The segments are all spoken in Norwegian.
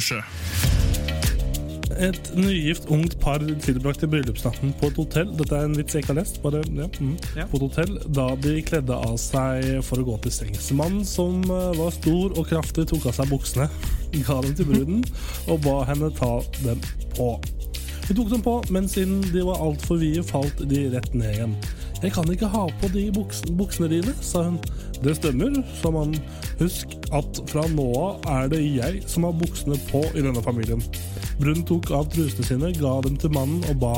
Er Et nygift ungt par tilbrakte bryllupsnatten på et hotell. Dette er en vits jeg ikke har lest. Bare, ja, mm, På et hotell Da de kledde av seg for å gå til sengs. Mannen som eh, var stor og kraftig, tok av seg buksene, ga dem til bruden og ba henne ta dem på. Hun tok dem på, men siden de var altfor vide, falt de rett ned igjen. Jeg kan ikke ha på de buksene dine, sa hun. Det stemmer, sa mannen. Husk at fra nå av er det jeg som har buksene på i denne familien. Brun tok av trusene sine, ga dem til mannen og ba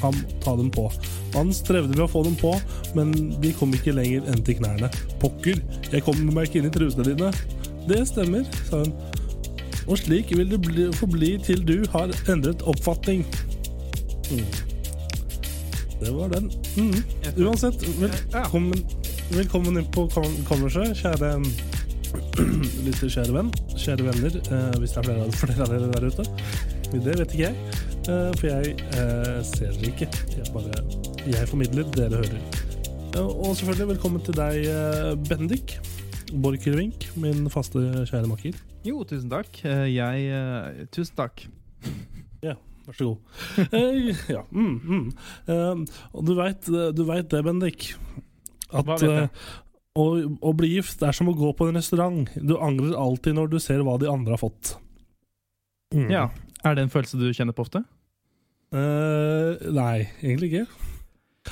ham ta dem på. Mannen strevde med å få dem på, men de kom ikke lenger enn til knærne. Pokker, jeg kommer meg ikke inn i trusene dine. Det stemmer, sa hun. Og slik vil det bli, forbli til du har endret oppfatning. Mm. Det var den. Mm. Uansett, velkommen, velkommen inn på kam- kammerset, kjære litt kjære venn. Kjære venner, eh, hvis det er flere, flere av dere der ute. Det vet ikke jeg, eh, for jeg eh, ser dere ikke. Jeg, bare, jeg formidler, dere hører. Eh, og selvfølgelig velkommen til deg, eh, Bendik. Borchgrevink, min faste kjære makker. Jo, tusen takk. Eh, Jeg Tusen takk. Ja, vær så god. Ja, mm, mm. Eh, og du veit det, Bendik. At eh, å, å bli gift er som å gå på en restaurant. Du angrer alltid når du ser hva de andre har fått. Mm. Ja. Er det en følelse du kjenner på ofte? Uh, nei, egentlig ikke.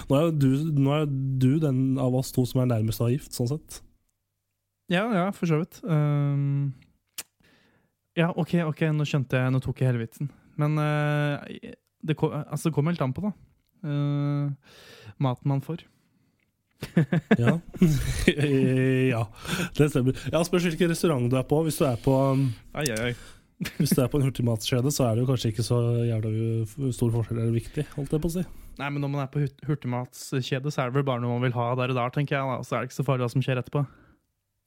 Nå er jo du, nå er du den av oss to som er nærmest ha gift, sånn sett. Ja, ja, for så vidt. Um, ja, OK, ok, nå skjønte jeg Nå tok jeg hele vitsen. Men uh, det, kom, altså, kommer helt an på, da. Uh, maten man får. Ja. ja, det stemmer. Ja, Spørs hvilken restaurant du er på. Hvis du er på um, Ai, ai, ai. Hvis du er på en hurtigmatskjede, så er det jo kanskje ikke så jævla stor forskjell eller viktig, holdt jeg på å si. Nei, men når man er på hurtigmatskjede, så er det vel bare noe man vil ha der og der, tenker jeg. da. Så er det ikke så farlig hva som skjer etterpå.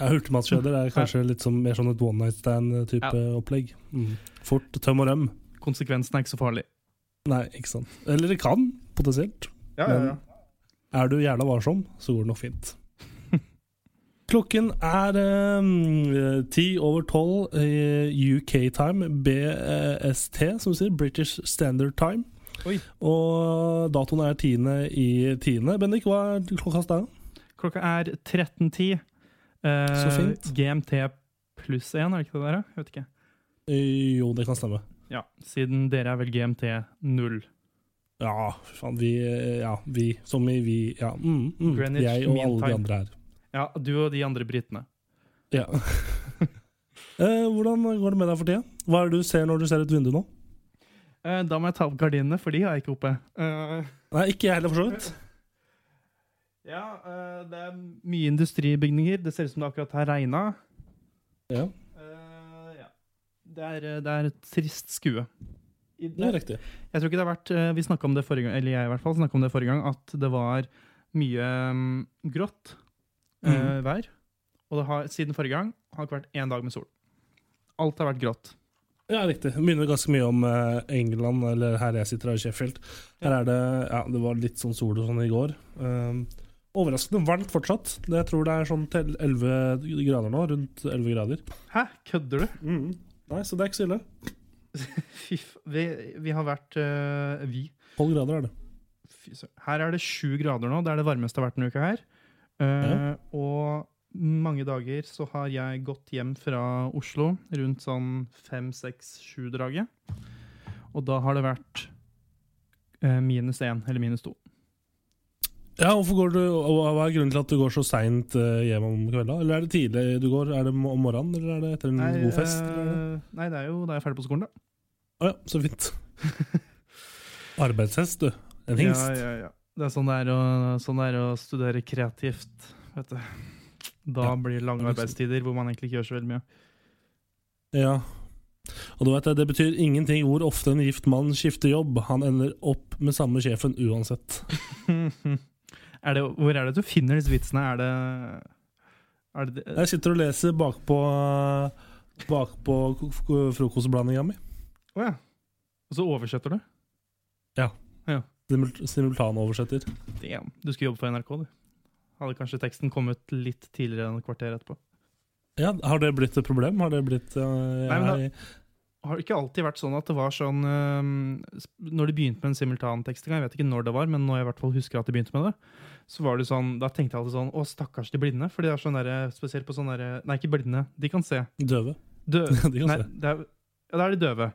Ja, Hurtigmatskjeder er kanskje litt som, mer sånn et one night stand-type opplegg. Mm. Fort, tøm og røm. Konsekvensen er ikke så farlig. Nei, ikke sant. Eller det kan, potensielt. Ja, ja, ja. Er du jævla varsom, så går det nok fint. Klokken er eh, ti over tolv i UK-time, BST, som sier. British Standard Time. Oi. Og datoen er tiende i tiende. Bendik, hva er klokka hos deg? Klokka er 13.10. Eh, Så fint. GMT pluss 1, er det ikke det der? Jeg vet ikke. Eh, Jo, det kan stemme. Ja, siden dere er vel GMT 0. Ja, faen. Vi, eh, ja, vi. Som i vi. Ja. Mm, mm. Greenwich Jeg og alle alle de andre her. Ja, du og de andre britene. Ja. eh, hvordan går det med deg for tida? Hva er det du ser når du ser ut vinduet nå? Eh, da må jeg ta opp gardinene, for de har jeg ikke oppe. Eh, Nei, ikke jeg heller, for så vidt. ja, eh, det er mye industribygninger. Det ser ut som det akkurat har regna. Ja, ja. Det, er, eh, det er et trist skue. Det er riktig. Jeg tror ikke det har vært eh, Vi snakket om det forrige gang, eller jeg i hvert fall snakket om det forrige gang, at det var mye mm, grått Mhm. vær. Og det har, siden forrige gang har det ikke vært én dag med sol. Alt har vært grått. Ja, riktig. Det minner ganske mye om eh, England, eller her jeg sitter, her i Sheffield. Her er det Ja, det var litt sånn sol og sånn i går. Um, overraskende varmt fortsatt. Det, jeg tror det er sånn til 11 grader nå. Rundt 11 grader. Hæ, kødder du? Nei, så det er ikke så ille. Fy. Vi, vi har vært uh, Vi. 12 grader er det. Fy. Her er det sju grader nå. Det er det varmeste det har vært denne uka her. Eh, Og mange dager så har jeg gått hjem fra Oslo rundt sånn fem, seks, sju-draget. Og da har det vært uh, minus én eller minus to. Ja, hvorfor går du, Hva er grunnen til at du går så seint hjem om kvelda? Eller er det tidlig du går? Er det om morgenen, eller er det etter en god fest? eller eh, nei, det er jo da jeg er ferdig på skolen, da. Å ja, så fint. Arbeidshest, du. En hingst. Ja, ja, ja. Det er sånn det er å, sånn det er å studere kreativt, vet du. Da Ja. blir det lange arbeidstider hvor man egentlig ikke gjør så veldig mye. Ja. Og du vet det, det betyr ingenting hvor ofte en gift mann skifter jobb. Han ender opp med samme sjefen uansett. er det, hvor er det du finner disse vitsene? Er det, er det Jeg sitter og leser bakpå bak frokostblandinga mi. Å ja. Og så oversetter du? Ja, Simultanoversetter. Damn. Du skulle jobbe for NRK, du. Hadde kanskje teksten kommet litt tidligere enn et kvarter etterpå. Ja, har det blitt et problem? Har det blitt eh, Nei, men da- jeg, Har det ikke alltid vært sånn at det var sånn eh, Når de begynte med en simultanteksting, jeg vet ikke når det var, men når jeg i hvert fall husker at de begynte med det, så var det sånn, da tenkte jeg alltid sånn Å, stakkars de blinde. For de er sånn der, spesielt på sånn derre Nei, ikke blinde. De kan se. Døve. Døve. De kan nei, se. det er, ja, da er de døve.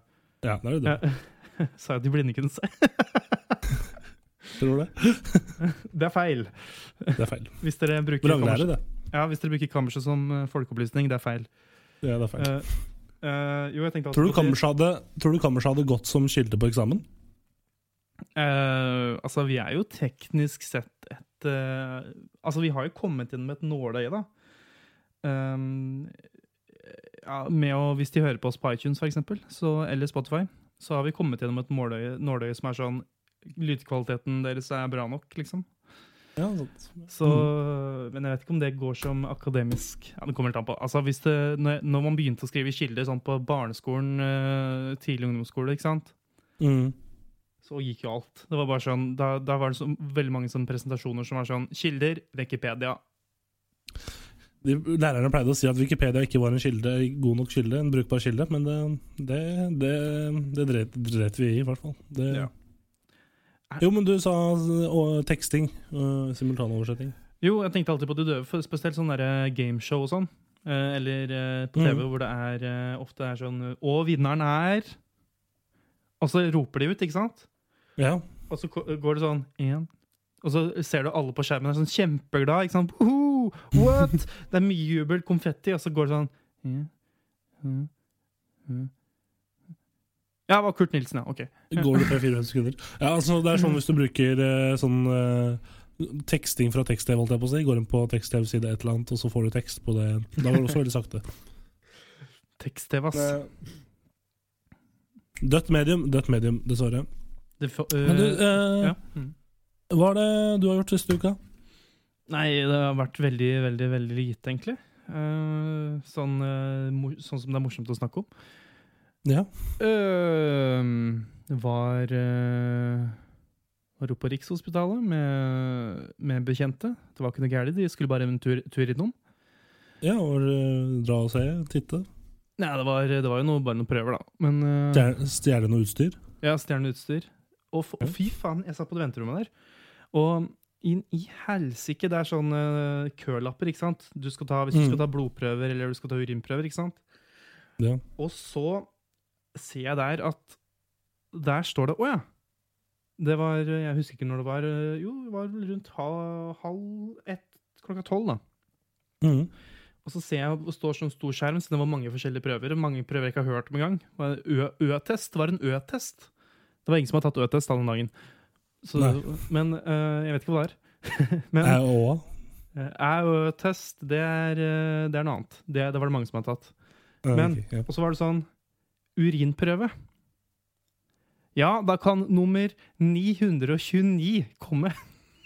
Ja, da er de døve. Ja. Sa jeg at de blinde kunne se? Tror det. Det er feil. Det er feil. Hvis dere bruker Vranglære, kammerset, det. ja, hvis dere bruker kammerset som eh, folkeopplysning, det er feil. Ja, det er feil. Eh, eh, jo, tenkte Tror du hadde, tror du kammerset hadde gått som kilde på eksamen? Uh, altså, vi er jo teknisk sett et uh, Altså, vi har jo kommet inn med et nåløye, da. Um, ja, med å, hvis de hører på oss på iTunes, for eksempel, så, eller Spotify, så har vi kommet gjennom et nåløye som er sånn Lydkvaliteten deres er bra nok, liksom. Ja. Så, Men jeg vet ikke om det går som akademisk Ja, Det kommer litt an på. Altså, hvis det, når, når man begynte å skrive kilder sånn på barneskolen, eh, tidlig ungdomsskole, ikke sant? Mm. så gikk jo alt. Det var bare sånn, Da, da var det så, veldig mange sånne presentasjoner som var sånn Kilder, Wikipedia. De, lærerne pleide å si at Wikipedia ikke var en kilde, god nok kilde, en brukbar kilde, men det, det, det, det dret, dret vi i, i hvert fall. Det, Ja. Jo, men du sa og, teksting, Uh, simultanoversetting. Jo, jeg tenkte alltid på det døve, spesielt sånn gameshow og sånn. Uh, eller uh, på TV, mm. hvor det er uh, ofte er sånn Og vinneren er Og så roper de ut, ikke sant? Ja. Og så går det sånn én Og så ser du alle på skjermen er sånn kjempeglad. ikke sant? Woohoo! What? Det er mye jubel, konfetti, og så går det sånn «Ja, ja, ja». Ja, det var Kurt Nilsen, ja. Ok. Går det tre-fire sekunder? Ja, altså Det er sånn hvis du bruker eh, sånn eh, teksting fra tekst-TV, holdt jeg på å si. Går inn på tekst-TV side et eller annet, og så får du tekst på det. Da var det også veldig sakte. Tekst-TV, ass. Dødt medium, dødt medium, dessverre. Det, får- Men du, eh, ja. Mm. hva er det du har gjort siste uka? Nei, det har vært veldig, veldig veldig lite, egentlig. Uh, sånn, uh, sånn som det er morsomt å snakke om. Ja. Uh, var uh, Var oppe på Rikshospitalet med, med bekjente. Det var ikke noe gærent, de skulle bare en tur, tur innom. ja og uh, dra og se, titte. Nei, det var, det var jo noe, bare noen prøver, da. Men uh, Stjerne, stjele noe utstyr. Ja, stjerneutstyr. Og, f- og fy faen, jeg satt på det venterommet der. Og inn i helsike, det er sånne uh, kølapper, ikke sant? Du skal ta, hvis du Mm. skal ta blodprøver eller du skal ta urinprøver, ikke sant? Ja. Og så ser jeg der at Der står det Å ja! Det var Jeg husker ikke når det var. uh, Jo, det var rundt halv, halv ett, klokka tolv, da. Mm. Og så ser jeg det står sånn stor skjerm, så det var mange forskjellige prøver. Mange prøver jeg ikke har hørt om engang. Ø-test. Det var en Ø-test. Det var ingen som har tatt Ø-test den dagen. Så, men øh, jeg vet ikke hva det er. men Ø-test, det, øh, det er noe annet. Det, det var det mange som har tatt. Men- okay, ja. Og så var det sånn urinprøve. Ja, da kan nummer 929 komme.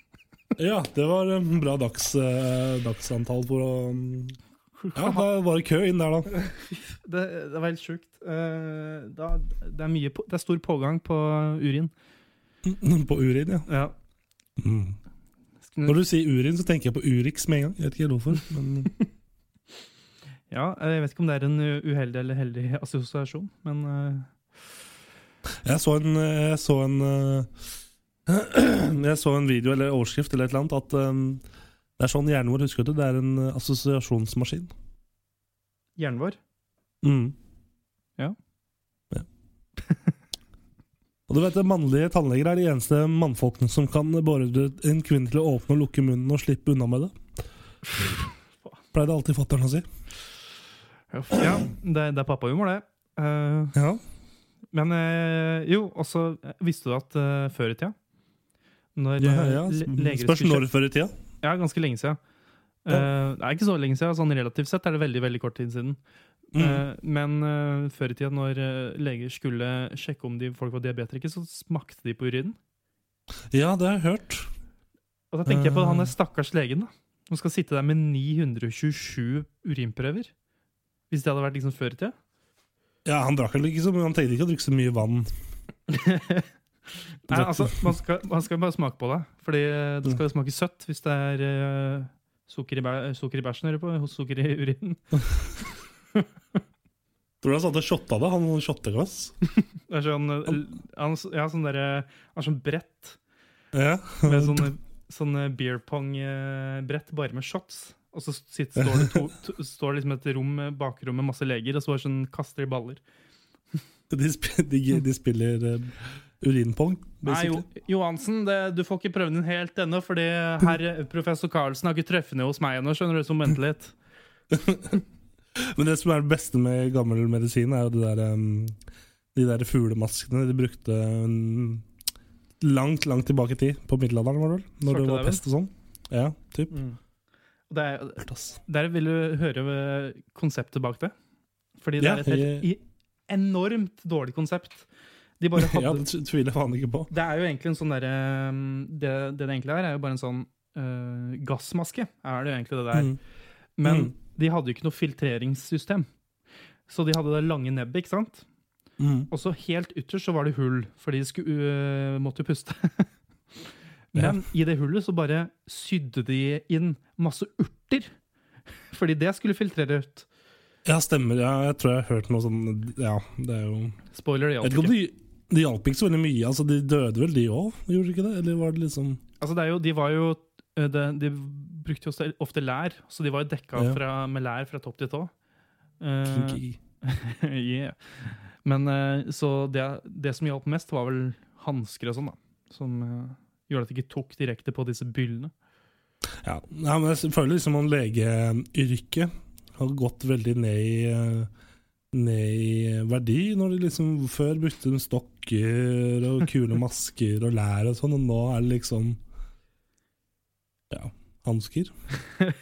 ja, det var en bra dags, eh, dagsantall for å Ja, da var det kø inn der, da. Det, det var helt sjukt. Eh, da, det, er mye det er stor pågang på urin. På urin, ja. Ja. Mm. Når du sier urin, så tenker jeg på Urix med en gang. Jeg vet ikke hvorfor. Men ja, jeg vet ikke om det er en uheldig eller heldig assosiasjon, men eh, jeg så en Jeg så en eh, Jeg så en video eller overskrift eller et eller annet at um, det er sånn hjernen vår husker det. Det er en eh, assosiasjonsmaskin. hjernen vår Mm. Ja. Ja. Og du vet, Mannlige tannleger er de eneste mannfolkene som kan beordre en kvinne til å åpne og lukke munnen og slippe unna med det. Pleide alltid fatter'n å si. Ja, det, det er pappahumor, det. Uh, Ja. men eh, jo, også så Visste du at uh, før i tida Når Ja, eh, ja. leger Spørs når før i tida. Ja, ganske lenge siden. Eh, det er ikke så lenge siden. Sånn relativt sett er det veldig veldig kort tid siden. Mm. Uh, men uh, før i tida, når eh, leger skulle sjekke om de folk var diabetikere, så smakte de på urinen. Ja, det har jeg hørt. Og da tenker jeg på Eh. han der stakkars legen, da. Som skal sitte der med 927 urinprøver. Hvis det hadde vært liksom før i tida. Ja, Han drakk ikke så han tenkte ikke å drikke så mye vann. Nei, altså, man skal, man skal bare smake på det. Fordi eh, det skal smake søtt hvis det er uh, sukker, i sukker i bæsjen, eller på? Sukker i urinen. Tror du han satt og shotta det? Han shotteglass? Det er sånn, eh, han, ja, sånn derre Han har sånn brett Ja. med sånn, sånne beer pong-brett bare med shots. Og så sitter, står det to, to, står det liksom et rom, bakrom med masse leger, og så bare sånn kaster de baller. De, sp de, de spiller uh, urinpong, Nei, jo. Johansen, det, du får ikke prøvd den helt ennå, fordi herr professor Karlsen har ikke truffet ned hos meg ennå, skjønner du, som venter litt. Men det som er det beste med gammel medisin, er jo de der, um, de der fuglemaskene de brukte um, langt, langt tilbake i tid. På middelalderen, var det vel? Når det var pest og sånn. Ja, typ. Og det er, der vil du høre eh, konseptet bak det. Fordi det Ja, er et helt jeg- enormt dårlig konsept. De bare hadde Ja, det tviler jeg faen ikke på. Det er jo egentlig en sånn derre det, det det egentlig er, er jo bare en sånn uh, gassmaske. Er det jo egentlig det der. Mm. Men Mm. de hadde jo ikke noe filtreringssystem. Så de hadde det lange nebbet, ikke sant? Mm. Og så helt ytterst så var det hull, fordi de skulle, uh, måtte puste. Men i det hullet så bare sydde de inn masse urter. Fordi det skulle filtrere ut. Ja, stemmer. Ja, jeg tror jeg har hørt noe sånn Ja, det er jo Spoiler, det hjalp ikke Det de, de hjalp ikke så veldig mye. Altså, De døde vel, de òg? Gjorde de ikke det? Eller var det liksom Altså, det er jo, de var jo De, De brukte jo ofte- lær, så de var jo dekka Ja. fra, med lær fra topp til tå. Uh, yeah. Men uh, så det, det som hjalp mest, var vel hansker og sånn, da. Som eh, gjorde at det ikke tok direkte på disse byllene. Ja. Men jeg føler liksom om legeyrket har gått veldig ned i eh, ned i verdi, når de liksom før brukte de stokker og kule masker og lær og sånn, og nå er det liksom ja, hansker.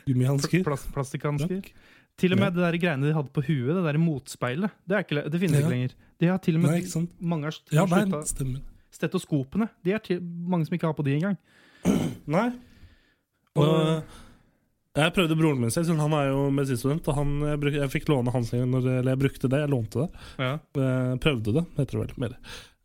Gummihansker. Plas Plastikkhansker. Til og med Ja. det der greiene de hadde på huet, det der motspeilet, det, er ikke, det finnes Ja. ikke lenger. Det har til og med Nei, mange har, slutta-. Stetoskopene. De er til, mange som ikke har på de engang. Nei. Og jeg prøvde broren min selv, han er jo medisinstudent. Og han, jeg, bruk, jeg fikk låne hans når, eller jeg brukte det, jeg lånte det. Ja. Jeg prøvde det, heter det vel. Mer.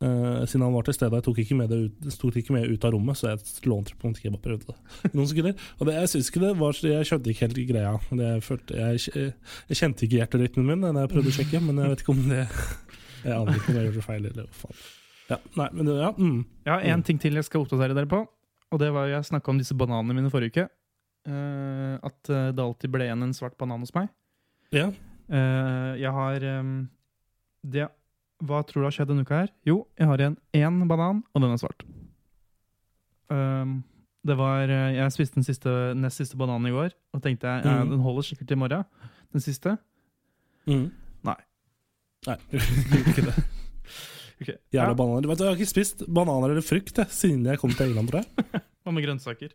Uh, siden han var til stede. Jeg tok ikke med det ut, tok ikke med ut av rommet, så jeg lånte det på en ikke. Jeg bare prøvde det. Noen sekunder. Og det, jeg synes ikke det var så- Jeg skjønte ikke helt greia. Det jeg, følte, jeg, jeg kjente ikke hjerterytmen min da jeg prøvde å sjekke, men jeg vet ikke om det Jeg aner ikke om jeg gjorde feil, eller hva faen. Ja, nei, men det, ja. Mm. Har én Mm. ting til jeg skal oppdatere dere på. Og det var jo Jeg snakka om disse bananene mine forrige uke. Uh, at eh, det alltid ble igjen en svart banan hos meg. ja. Uh, jeg har um, det, Hva tror du har skjedd denne uka her? Jo, jeg har igjen én banan, og den er svart. Um, det var Jeg spiste den siste, nest siste bananen i går, og tenkte jeg Mm. den holder sikkert til i morgen. Den siste. Mm. Nei. Nei, gjorde ikke det. Ok. Jævla Ja, bananer. Vet du, jeg har ikke spist bananer eller frukt jeg, siden jeg kom til England, tror jeg. Hva med grønnsaker?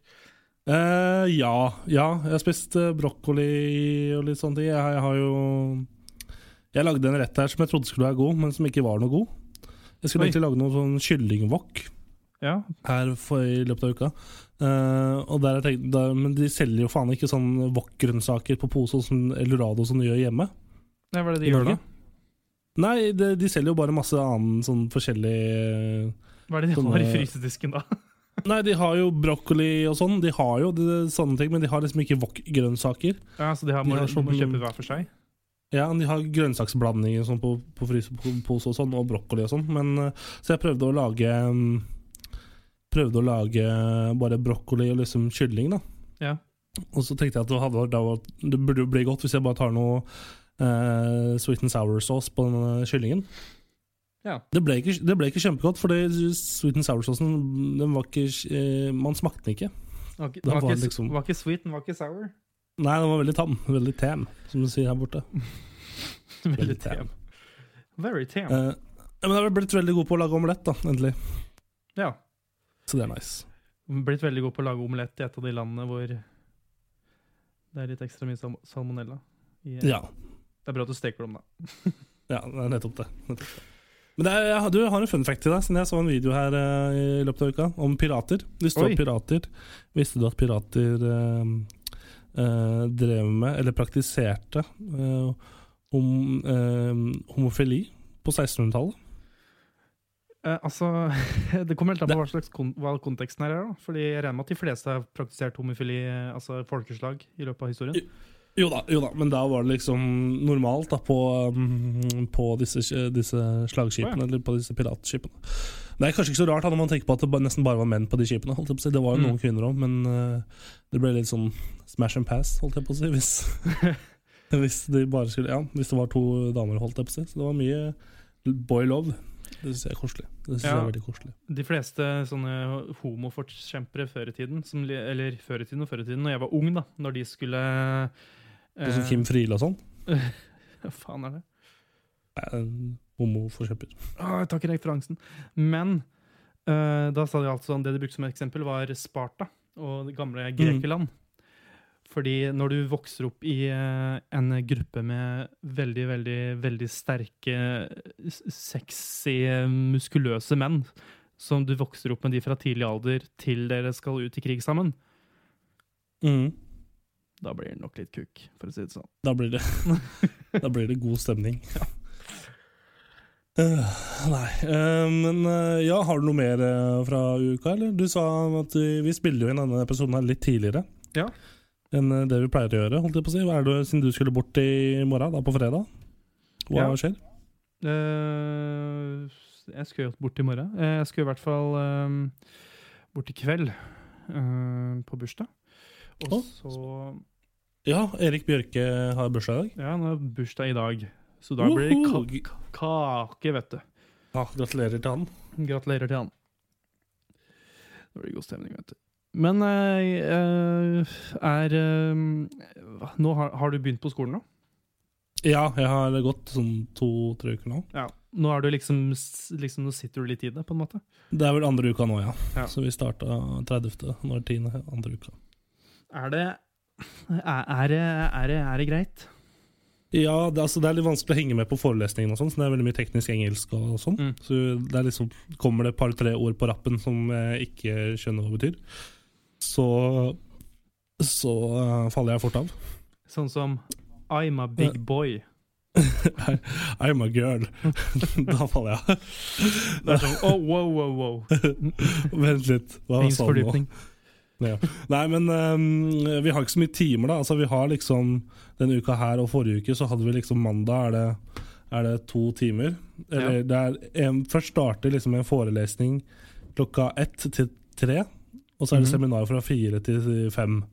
Uh, ja, ja. Jeg har spist eh, brokkoli og litt sånne ting. Jeg, jeg har jo Jeg lagde en rett her som jeg trodde skulle være god, men som ikke var noe god. Jeg skulle Oi. egentlig lage noe sånn kyllingwok Ja, her for, i løpet av uka. Uh, og der jeg tenkte, der, men de selger jo faen ikke sånn wok-grønnsaker på pose som Eldorado som de gjør hjemme. Nei, Hva er det de gjør da? Nei, de, de selger jo bare masse annen sånn forskjellig Hva er det de Sånne- har i frysedisken da? Nei, de har jo brokkoli og sånn. De har jo det, sånne ting, men de har liksom ikke wok-grønnsaker. Ja, Så de har, De har må sånn- kjøpe hver for seg? Ja, de har grønnsaksblandinger sånn på, på frysepose og sånn, og brokkoli og sånn. Men, eh, så jeg prøvde å lage mm, Prøvde å lage bare brokkoli og liksom kylling, da. Ja. Og så tenkte jeg at det, hadde, det burde bli godt hvis jeg bare tar noe eh, sweet and sour sauce på den eh, kyllingen. Ja. Det ble ikke, det ble ikke kjempegodt, for sweet and sour-sausen den var ikke eh, Man smakte den ikke. Okay, den var, var ikke, liksom- var ikke sweet, den var ikke sour. Nei, den var veldig tam. Veldig tam, som du sier her borte. Veldig tam. Very tam. Uh, ja, men jeg har blitt veldig god på å lage omelett, da, endelig. ja. Så det er nice. Blitt veldig god på å lage omelett i et av de landene hvor Det er litt ekstra mye salmonella. Yeah. Ja. Det er bra at du steker dem, da. Ja, det er nettopp det. Nettopp det. Men det er, du har en fun fact til deg, siden jeg så en video her uh, i løpet av uka om pirater. Det står pirater. Visste du at pirater uh, uh, drev med, eller praktiserte, om, hom, homofili på 1600-tallet? Eh, altså, Det kommer helt an på hva slags kon hva konteksten her er. da. Fordi jeg regner med at de fleste har praktisert homofili, altså folkeslag, i løpet av historien. Jo da, jo da, men da var det liksom normalt da, på, mm, på disse, disse slagskipene, ja. eller på disse piratskipene. Det er kanskje ikke så rart da, når man tenker på at det nesten bare var menn på de skipene. Det var jo Mm. noen kvinner òg, men uh, det ble litt sånn smash and pass, holdt jeg på å si. Hvis, hvis, de bare skulle, ja, hvis det var to damer, holdt jeg på å si. Så det var mye boy love. Det syns jeg er koselig. Det synes jeg er veldig koselig. De fleste sånne homoforkjempere før i tiden, som, eller før i tiden og før i tiden, når jeg var ung, da, når de skulle Sånn som Kim Friele og sånn. Hva faen er det? er Homoforkjemper. Åh, jeg tar ikke referansen. Men uh, da sa de altså det de brukte som eksempel, var Sparta og det gamle Grekerland. Fordi når du vokser opp i uh, en gruppe med veldig, veldig, veldig sterke, sexy, muskuløse menn, som du vokser opp med de fra tidlig alder til dere skal ut i krig sammen, Mm. Da blir det nok litt kuk, for å si det sånn. Da blir det, da blir det god stemning. Eh, nei, uh, men uh, ja, har du noe mer fra uka, eller? Du sa at vi, vi spiller jo inn denne episoden her litt tidligere Ja. enn det vi pleier å gjøre, holdt jeg på å si. Hva er det, siden du skulle bort i morgen, da på fredag? Hva Ja. skjer? Eh, jeg skulle jo bort i morgen. Jeg skulle i hvert fall bort i kveld på bursdag. Og så Ja, Erik Bjørke har bursdag i dag. Ja, han har bursdag i dag. Så da blir det ka kake, vet du. Ja, gratulerer til han. Gratulerer til han. Da blir det god stemning, vet du. Men eh, eh, er eh, Nå har, har du begynt på skolen nå? Ja, jeg har gått sånn to-tre uker nå. Ja. Nå, er du liksom, liksom, nå sitter du litt i det, på en måte? Det er vel andre uka nå, ja. Ja. Så vi starta 30. Nå er det 10. andre uka. Er det Er, er, det, er, det, er det greit? Ja, det, altså, det er litt vanskelig å henge med på forelesningen, og sånn, så det er veldig mye teknisk engelsk. og sånn. Mm. Så det liksom, kommer det et par-tre ord på rappen som jeg ikke skjønner hva betyr, så, så uh, faller jeg fort av. Sånn som I'm a big boy. I'm a girl. da faller jeg av. Det er sånn oh, wow, wow, wow. Vent litt, hva sa du nå? Ja. Nei, men um, vi har ikke så mye timer, da. Altså, vi har liksom Denne uka her og forrige uke så hadde vi liksom mandag er det, er det to timer. Eller det er en, Først starter liksom en forelesning klokka ett til tre. Og så er det Mhm. seminar fra fire til fem.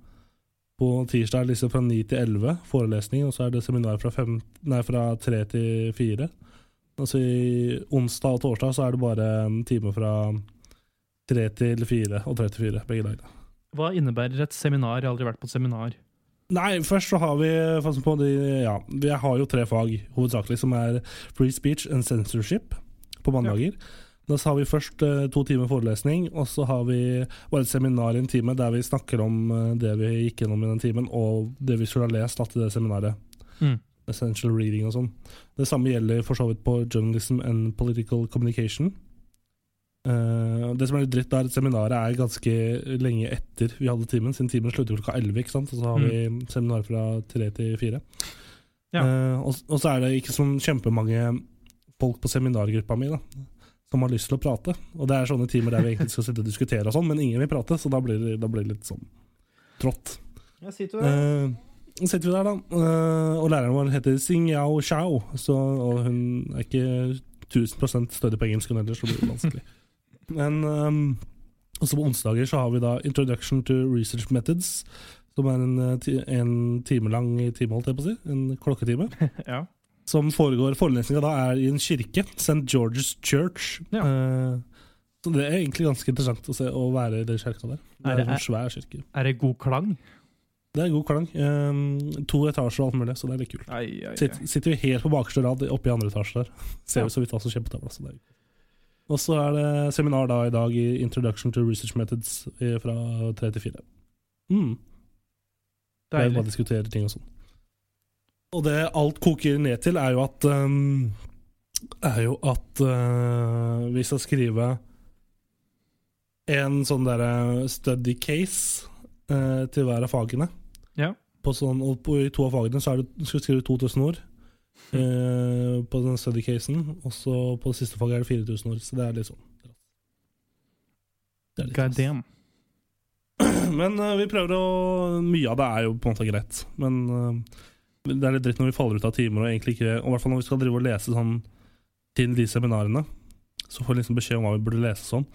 På tirsdag er det liksom fra ni til elleve forelesning, og så er det seminar fra, fem, nei, fra tre til fire. Altså i onsdag og torsdag så er det bare en time fra tre til fire og tre til fire begge dager. Hva innebærer et seminar? Jeg har aldri vært på et seminar. Nei, først så har vi på de, ja, vi har jo tre fag hovedsakelig, som er free speech and censorship på mandager. Da har vi først eh, to timer forelesning, og så har vi bare et seminar i en time der vi snakker om eh, det vi gikk gjennom i den timen, og det vi skulle ha lest da, til det seminaret. Mm. Essential reading og sånn. Det samme gjelder for så vidt på journalism and political communication. Eh, det som er litt dritt, er at seminaret er ganske lenge etter vi hadde timen, siden timen slutter klokka 11, ikke sant? og så har vi seminar fra 3 til 4. Ja. Uh, og, og så er det ikke sånn kjempemange folk på seminargruppa mi da, som har lyst til å prate. Og det er sånne timer der vi egentlig skal sitte og diskutere og sånn, men ingen vil prate, så da blir det, da blir det litt sånn trått. Ja, sitter Eh, så sitter vi der, da. eh, og læreren vår heter Sing Yao Xiao, Så, og hun er ikke 1000 stødig på engelsk, hun heller, så det blir vanskelig. Men um, også på onsdager så har vi da Introduction to Research Methods. Som er en, eh, en time lang time, holdt jeg på å si. En klokketime. Ja. Som foregår Forelesninga da er i en kirke. St. George's Church. Ja. Uh, så det er egentlig ganske interessant å, se, å være i den kirka der. Det Er er det- en svær kirke. Er det god klang? Det er god klang. Um, to etasjer og alt mulig, så det er litt kult. Ai, ai, Sitter, sitter vi helt på bakerste rad oppe i andre etasje der. Ser Ja. vi så vidt hva som skjer på tavla. så det er kult. Og så er det seminar da i dag i Introduction to Research Methods fra tre til fire. Mm. Deilig. bare diskutere ting og sånn. Og det alt koker ned til, er jo at um, Er jo at uh, vi skal skrive en sånn derre study case uh, til hver av fagene. Ja. På sånn, og på, I to av fagene så er det, skal vi skrive 2000 ord uh, på den study casen. Og så på det siste faget er det 4000 år, Så det er litt sånn det er litt God damn. Men eh, vi prøver å Mye av det er jo på en måte greit. Men eh, det er litt dritt når vi faller ut av timer, og egentlig ikke Og i hvert fall når vi skal drive og lese sånn til de seminarene. Så får vi liksom beskjed om hva vi burde lese sånn.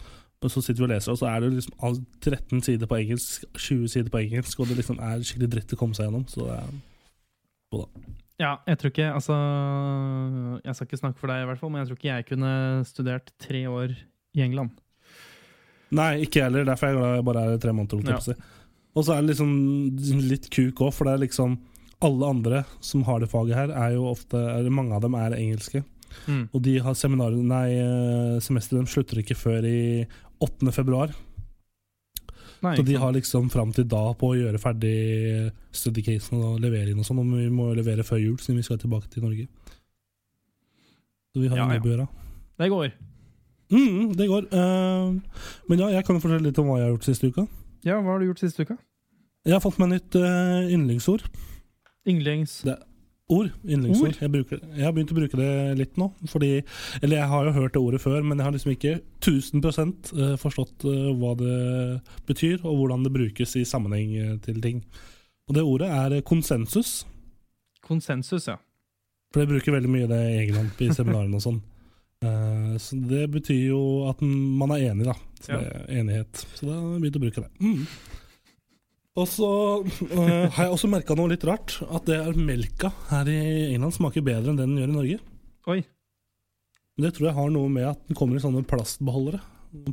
Men så sitter vi og leser, og så er det liksom 13 sider på engelsk, 20 sider på engelsk, og det liksom er skikkelig dritt å komme seg gjennom. Så det er Ja, jeg tror ikke Altså, jeg skal ikke snakke for deg, i hvert fall, men jeg tror ikke jeg kunne studert tre år i England. Nei, ikke jeg heller. Derfor er jeg glad jeg bare er tre måneder. Ja. Og så er det liksom litt kuk òg, for det er liksom alle andre som har det faget her, er jo ofte er, Mange av dem er engelske. Mm. Og de har seminarene nei, eh, semesteret slutter ikke før i 8. februar. Nei, Så de har liksom fram til da på å gjøre ferdig studycasen og levere inn og sånn. Og vi må levere før jul, siden vi skal tilbake til Norge. Så vi har Ja, en jobb å gjøre. Det går. Mm, det går. Uh, men ja, jeg kan fortelle litt om hva jeg har gjort siste uka. Ja, hva har du gjort siste uka? Jeg har fått meg nytt uh, yndlingsord. Yndlings... Ord. Yndlingsord. Jeg, bruker, jeg har begynt å bruke det litt nå. Fordi, eller jeg har jo hørt det ordet før, men jeg har liksom ikke 1000 eh, forstått eh, hva det betyr, og hvordan det brukes i sammenheng eh, til ting. Og det ordet er konsensus. Konsensus, ja. For jeg bruker veldig mye det i England i seminarene og sånn. Så det betyr jo at man er enig, da. Så det er enighet. Så da har jeg begynt å bruke det. Mm. Og så eh, har jeg også merka noe litt rart. At det er melka her i England smaker bedre enn det den gjør i Norge. Oi. Det tror jeg har noe med at den kommer i sånne plastbeholdere.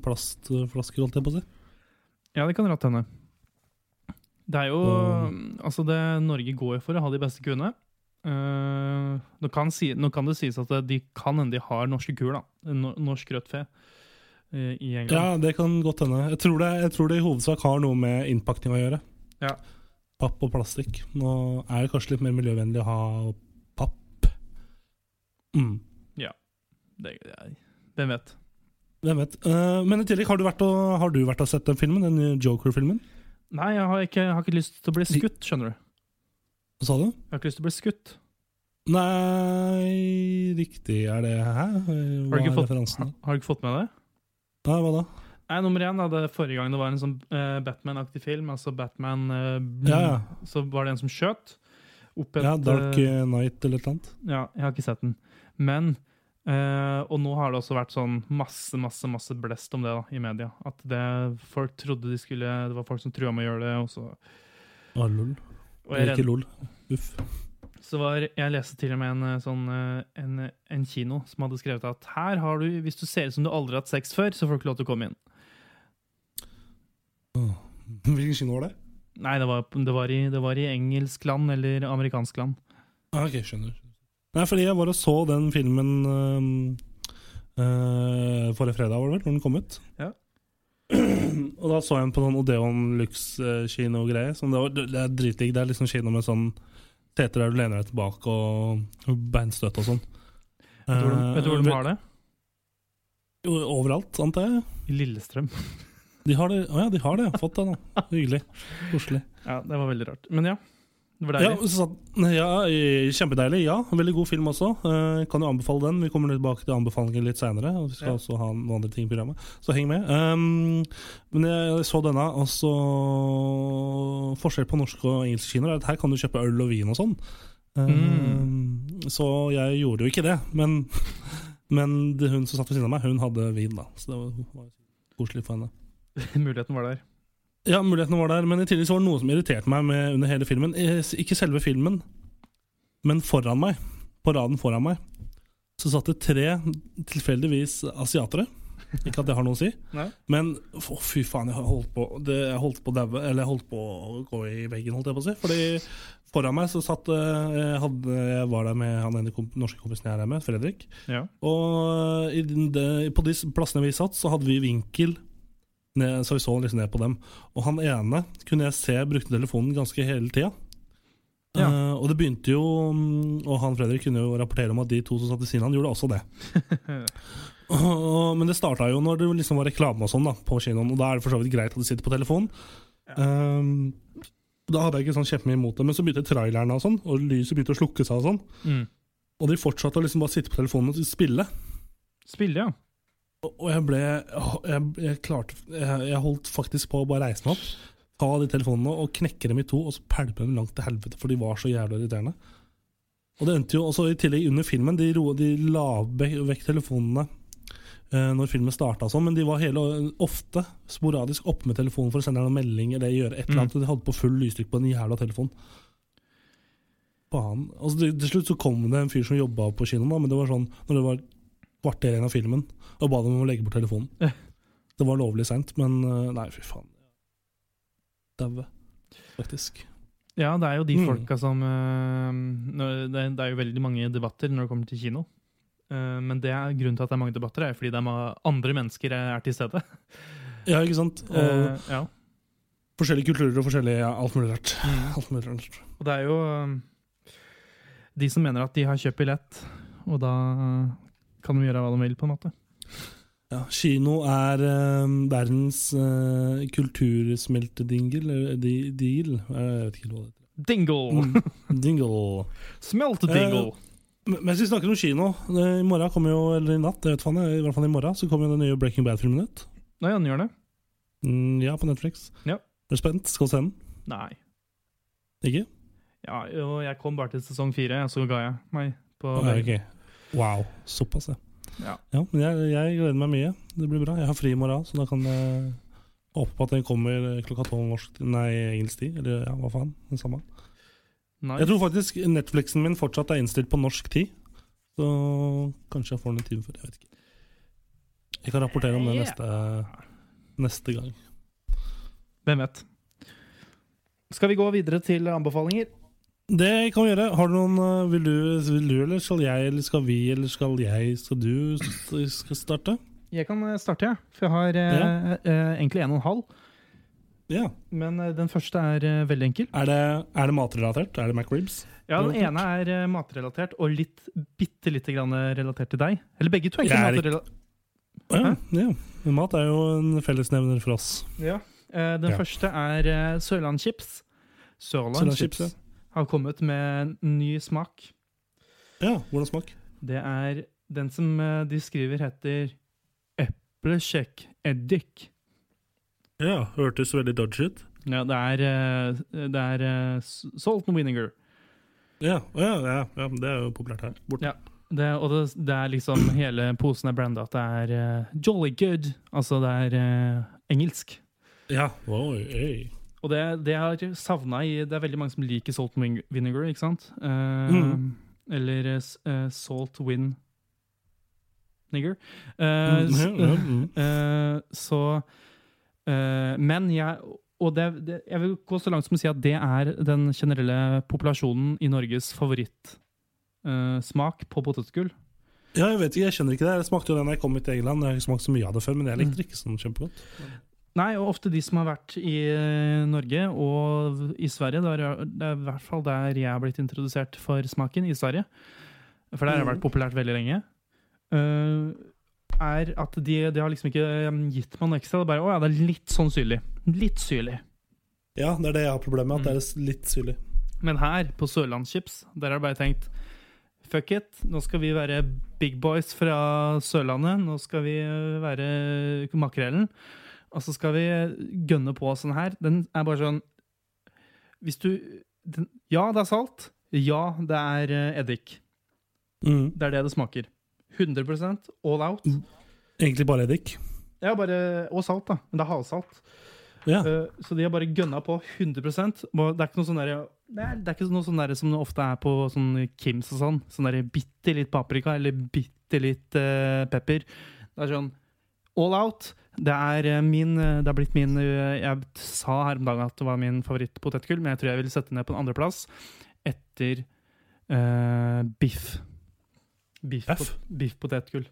Plastflasker, holdt jeg på å si. Ja, det kan rett hende. Det er jo Og- Altså, det Norge går for å ha de beste kuene. Uh, nå, kan si, nå kan det sies at de kan hende de har norske kuer, da. Norsk rødt fe i England. Ja, det kan godt hende. Jeg tror det, jeg tror det i hovedsak har noe med innpakning å gjøre. Ja. Papp og plastikk. Nå er det kanskje litt mer miljøvennlig å ha papp. Mm. Det, det, hvem vet? Hvem vet. Uh, men i tillegg, har du vært og, har du vært og sett den filmen? Den Joker-filmen? Nei, jeg har ikke, jeg har ikke lyst til å bli skutt, skjønner du. Hva sa du? Jeg har ikke lyst til å bli skutt. Nei Riktig er det Hæ? Hva Har du ikke fått, har, har du ikke fått med det? Nei, hva da? Nei, nummer én, er det forrige gang det var en sånn eh, Batman-aktig film, altså Batman eh, Ja, ja. Så var det en som skjøt. Et, Ja, Dark eh, Night eller noe annet? Ja, jeg har ikke sett den. Men eh, Og nå har det også vært sånn masse, masse masse blest om det da, i media. At det, folk trodde de skulle Det var folk som trua med å gjøre det, og så Ah, lol. og jeg, Ikke lol. Uff. Så var, jeg leste til og med en eh, sånn eh, en, en kino som hadde skrevet at her har du Hvis du ser ut som du aldri har hatt sex før, så får du ikke lov til å komme inn. Oh. Hvilken kino var det? Nei, det var, det var, i, det var i engelsk land eller amerikansk land. Ah, ok, skjønner. Nei, fordi jeg var og så den filmen øhm, øh, forrige fredag, var det vel, når den kom ut. Ja. og da så jeg den på sånn Odeon Lux-kino-greie. Det, det er dritdigg. Det er liksom kino med sånn seter der du lener deg tilbake og beinstøt og sånn. Vet vet du hvor de har det? Overalt, antar jeg. I Lillestrøm. De har det. oh ja, de har det. Fått det, da. Hyggelig. Koselig. Ja, det var veldig rart. Men ja, det var Ja, deilig. så, ja, kjempedeilig. Ja, veldig god film også. Uh, kan jo anbefale den. Vi kommer tilbake til anbefalinger litt seinere. Vi skal Ja. også ha noen andre ting i programmet, så heng med. Um, men jeg så denne, og så Forskjell på norske og engelske kinoer er at her kan du kjøpe øl og vin og sånn. Um, Så jeg gjorde jo ikke det, men, men det, hun som satt ved siden av meg, hun hadde vin, da. Så det var, var koselig for henne. Muligheten var der. Ja, mulighetene var der, men i tillegg så var det noe som irriterte meg med under hele filmen. Eh, Ikke selve filmen, men foran meg, på raden foran meg, så satt det tre tilfeldigvis asiatere. Ikke at det har noe å si, Nei. men å, fy faen, jeg holdt på det, Jeg holdt på å eller jeg holdt på å gå i veggen, holdt jeg på å si. Fordi foran meg så satt eh, jeg, hadde, jeg var der med han ene komp norske kompisen jeg er her med, Fredrik. Ja. Og i den- på de plassene vi satt, så hadde vi vinkel ned, så vi så liksom ned på dem. Og han ene kunne jeg se brukte telefonen ganske hele tida. Ja. Uh, og det begynte jo mm, Og han Fredrik kunne jo rapportere om at de to som satt ved siden av han, gjorde også det. Og- Men det starta jo når det liksom var reklame og sånn da på kinoen, og da er det for så vidt greit at du sitter på telefon. Uh, da hadde jeg ikke sånn kjempemye imot det, men så begynte trailerne og sånn, og lyset begynte å slukke seg og sånn. Mm. Og de fortsatte å liksom bare sitte på telefonen og spille. Spille, ja. Og jeg ble Jeg, jeg klarte jeg, jeg holdt faktisk på å bare reise meg opp, ta de telefonene og knekke dem i to, og så pælme dem langt til helvete, for de var så jævlig irriterende. Og det endte jo også i tillegg under filmen. De, ro, de la vekk telefonene eh, når filmen starta, sånn, men de var hele, ofte sporadisk oppe med telefonen for å sende en melding eller gjøre et eller annet. og De hadde på full lysstyrke på den jævla telefonen. Faen. Altså, til, til slutt så kom det en fyr som jobba på kinoen, da, men det var sånn når det var kvarter igjen av filmen, og ba dem om å legge bort telefonen. Det var lovlig seint, men eh, nei, fy faen. Daue, faktisk. Ja, det er jo de Mm. folka som eh, det, er jo veldig mange debatter når det kommer til kino. Eh, men det er grunnen til at det er mange debatter, er fordi det er andre mennesker er til stede. Ja, ikke sant? Og uh, ja. forskjellige kulturer og forskjellig ja, alt mulig rart. Mm. Alt mulig rart. Og det er jo de som mener at de har kjøpt billett, og da kan de gjøre hva de vil, på en måte. Ja, kino er eh, verdens uh, kultursmeltedingel, eller di- deal, jeg vet ikke hva det heter. Dingle! Mm. Dingle. Smeltedingle! Men- Mens vi snakker om kino, eh, i morgen kommer jo, eller i natt, jeg vet faen, i hvert fall i morgen, så kommer jo den nye Breaking Bad-filmen ut. Nei, han gjør det? Mm, ja, på Netflix. Ja. Er du spent? Skal du se den? Nei. Ikke? Ja, og jeg kom bare til sesong fire, så ga jeg meg. På Ja, ok. Wow, såpass, ja. Ja. men jeg, jeg gleder meg mye. Det blir bra. Jeg har fri i morgen, så da kan jeg håpe på at den kommer klokka tolv norsk Nei, engelsk tid. Eller ja, hva faen. Den samme. Nice. Jeg tror faktisk Netflixen min fortsatt er innstilt på norsk tid. Så kanskje jeg får den en time før. Jeg vet ikke. Jeg kan rapportere om det neste, neste gang. Hvem vet. Skal vi gå videre til anbefalinger? Det kan vi gjøre. Har du noen øh, vil du, vil du, eller skal jeg, eller skal vi, eller skal jeg, skal du skal starte? Jeg kan eh, starte, jeg. For jeg har eh, eh, egentlig en og en halv. Ja. Men eh, den første er eh, veldig enkel. Er det, er det matrelatert? Er det McRibs? Ja, Den ene er eh, matrelatert, og litt, bitte lite grann relatert til deg. Eller begge to er er matrelatert. Ja, ja. Mat er jo en fellesnevner for oss. Ja. Eh, den Ja. første er eh, Sørlandschips. Sørlandschips Sørlandschips, har kommet med en ny smak. Ja, hvordan smak? Det er den som eh, de skriver heter eplekjekk-eddik. Ja, hørtes veldig dodgy ut. Ja, det er, eh, det er eh, salt and vinegar. Ja, ja, ja, ja, det er jo populært her. Borte. Ja. Det, og det, det er liksom hele posen er branda at det er uh, jolly good. Altså det er uh, engelsk. Ja. Oi, oi. Og det, det jeg har savna i Det er veldig mange som liker salt and vinegar, ikke sant? Uh, Mm. Eller uh, salt win nigger. Uh, Mm, mm. så Men jeg og det, det, jeg vil gå så langt som å si at det er den generelle populasjonen i Norges favorittsmak på potetgull. Ja, jeg vet ikke, jeg kjenner ikke det. Jeg smakte jo den da jeg kom hit til England. Jeg har ikke smakt så mye av det før, men jeg likte det ikke sånn kjempegodt. Nei, og ofte de som har vært i eh, Norge og i Sverige, det er, det er i hvert fall der jeg har blitt introdusert for smaken, i Sverige, for der har det vært populært veldig lenge, Uh, er at de, de har liksom ikke eh, gitt meg noe ekstra. Det er bare, å ja, det er litt sånn syrlig. Litt syrlig. Ja, det er det jeg har problemet med, at det er litt syrlig. Men her, på Sørlandschips, der har jeg bare tenkt Fuck it, nå skal vi være big boys fra Sørlandet. Nå skal vi være makrellen. Og så skal vi gønne på sånn her. Den er bare sånn Hvis du den, Ja, det er salt. Ja, det er øh, eddik. Mm. Det er det det smaker. 100% all out. Egentlig bare eddik. Ja, bare, og salt, da. Men det er havsalt. Ja. Uh, så de har bare gønna på 100 Og Det er ikke noe sånn der, det er, det er ikke noe sånn der som det ofte er på sånn Kims og sånn. Sånn der bitte litt paprika eller bitte litt uh, pepper. Det er sånn all out. Det er eh, min eh, Det er blitt min eh, Jeg sa her om dagen at det var min favorittpotetgull, men jeg tror jeg vil sette den ned på en andreplass etter uh, biff. Biff, pot- biff potetgull.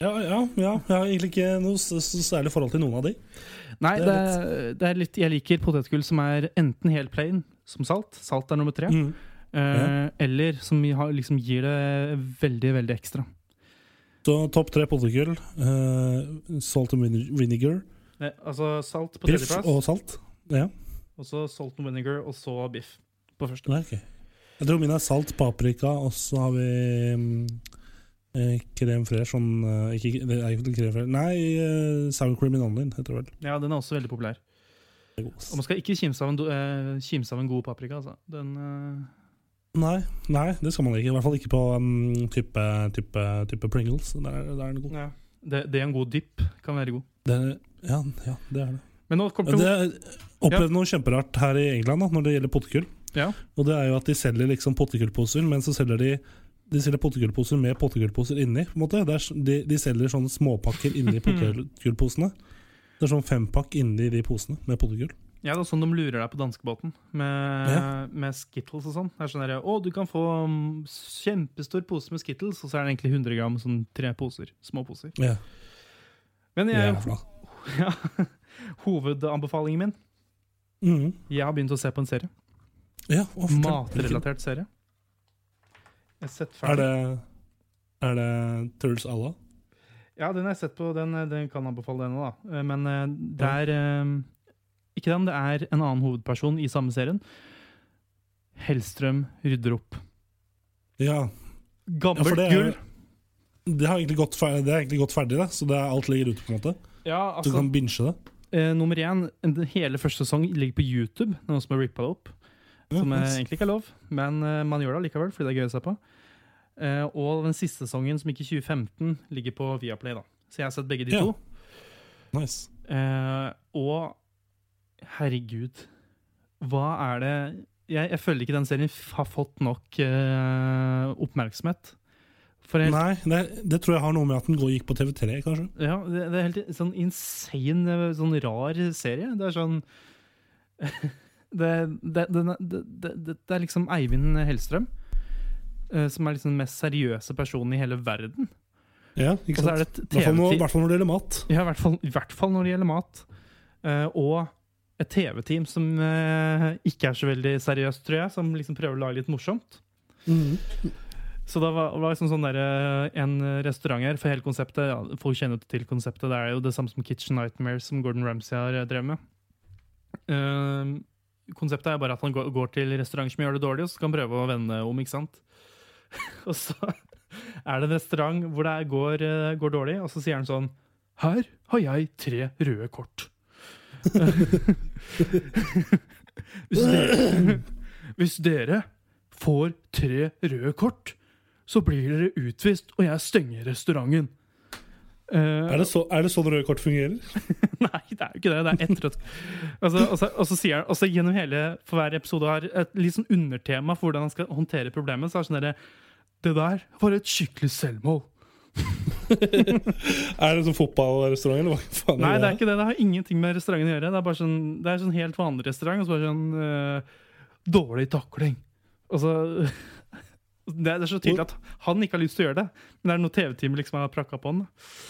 Ja, ja, ja. Jeg har egentlig ikke noe særlig forhold til noen av de. Nei, Det det er er, det er litt Jeg liker potetgull som er enten helt plain, som salt. Salt er nummer tre. Mm. Eh, Eller som liksom gir det veldig, veldig ekstra. Så topp tre potetgull. Uh, salt and vinegar. Ne, altså salt på Biff tredjeplass, og salt. Ja. og så salt and vinegar, og så biff på første. Nei, ok. Jeg tror min er salt, paprika, og så har vi um, Krem fresh. Sånn uh, ikke, Det er ikke krem fresh Nei, uh, sour cream in onion heter det vel. Ja, den er også veldig populær. Og man skal ikke kimse av en, do- eh, kimse av en god paprika. Altså. Den, eh, Nei, nei, det skal man ikke. I hvert fall ikke på um, type, type, type Pringles. Der, er- der er den god. ja. det, det er en god dypp. Kan være god. Det ja, ja, det er det. Men nå kommer Men det det er opplevd noe kjemperart her i England da, når det gjelder potetgull. Ja. Og det er jo at de selger liksom potetgullposer, men så selger de de selger potetgullposer med potetgullposer inni. på en måte. Er, de, de selger sånne småpakker inni potetgullposene. Det er sånn fempakk inni de posene med potetgull. Ja, det er sånn de lurer deg på danskebåten med, Ja. med Skittles og sånn. Det er sånn der, Å, du kan få kjempestor pose med Skittles, og så er det egentlig 100 gram sånn tre poser. Små poser. Ja, Men jeg, jævla. ja, hovedanbefalingen min mm. Jeg har begynt å se på en serie. Ja. Matrelatert serie. Jeg har sett Er ferdig. det, er det Turtles Allah? Ja, den har jeg sett på. Den, den kan anbefale den òg, da. Men eh, det er eh, Ikke den, det er en annen hovedperson i samme serien. Hellstrøm rydder opp. Ja. Gammelt ja, det er- gull. Det har egentlig gått ferdig, det er egentlig gått ferdig, det. så det er, alt ligger ute. på en måte Ja, Du altså, kan binge det. eh, nummer én, hele første sesong ligger på YouTube. Det er Noen som har rippa det opp. Som eh, egentlig ikke er lov, men eh, man gjør det likevel fordi det er gøy å se på. Eh, og den siste sesongen, som gikk i 2015, ligger på Viaplay. da Så jeg har sett begge de Ja. to. Nice. Eh, og herregud, hva er det jeg, jeg føler ikke den serien har fått nok uh, oppmerksomhet. Helt, Nei, det, det tror jeg har noe med at den gikk på TV3, kanskje. ja, det, det er helt sånn insane, eh, sånn rar serie. Det er sånn det, det, er liksom Eivind Hellstrøm, eh, som er liksom den mest seriøse personen i hele verden. Ja, ikke sant? I hvert fall når- det gjelder mat. Ja, i hvert fall når det gjelder mat. Uh, og et TV-team som eh, ikke er så veldig seriøst, tror jeg, som liksom prøver å lage litt morsomt. Så da var, var liksom sånn der, eh, en restaurant her, for hele konseptet ja, Folk kjenner til konseptet. Det er jo det samme som Kitchen Nightmares, som Gordon Ramsay har eh, drevet med. Uh, konseptet er bare at han går, går til restauranter som gjør det dårlig, og så skal han prøve å vende om, ikke sant? og så er det en restaurant hvor det går, eh, går dårlig, og så sier han sånn Her har jeg tre røde kort. Hvis, dere, hvis dere får tre røde kort, så blir dere utvist, og jeg stenger restauranten. Uh, Er det, så, er det sånn røde kort fungerer? Nei, det er jo ikke det. Det er ett rødt altså, og, så, sier han gjennom hele For hver episode har et litt sånn undertema for hvordan han skal håndtere problemet. Så er det sånn derre Det der var et skikkelig selvmål. Er det sånn fotballrestaurant, eller hva faen Nei, det er ikke det. Det har ingenting med restauranten å gjøre. Det er bare sånn, det er sånn helt vanlig restaurant, og så bare sånn øh, Dårlig takling. Og så det er, så tydelig at han ikke har lyst til å gjøre det, men det er noe TV-team liksom har prakka på han.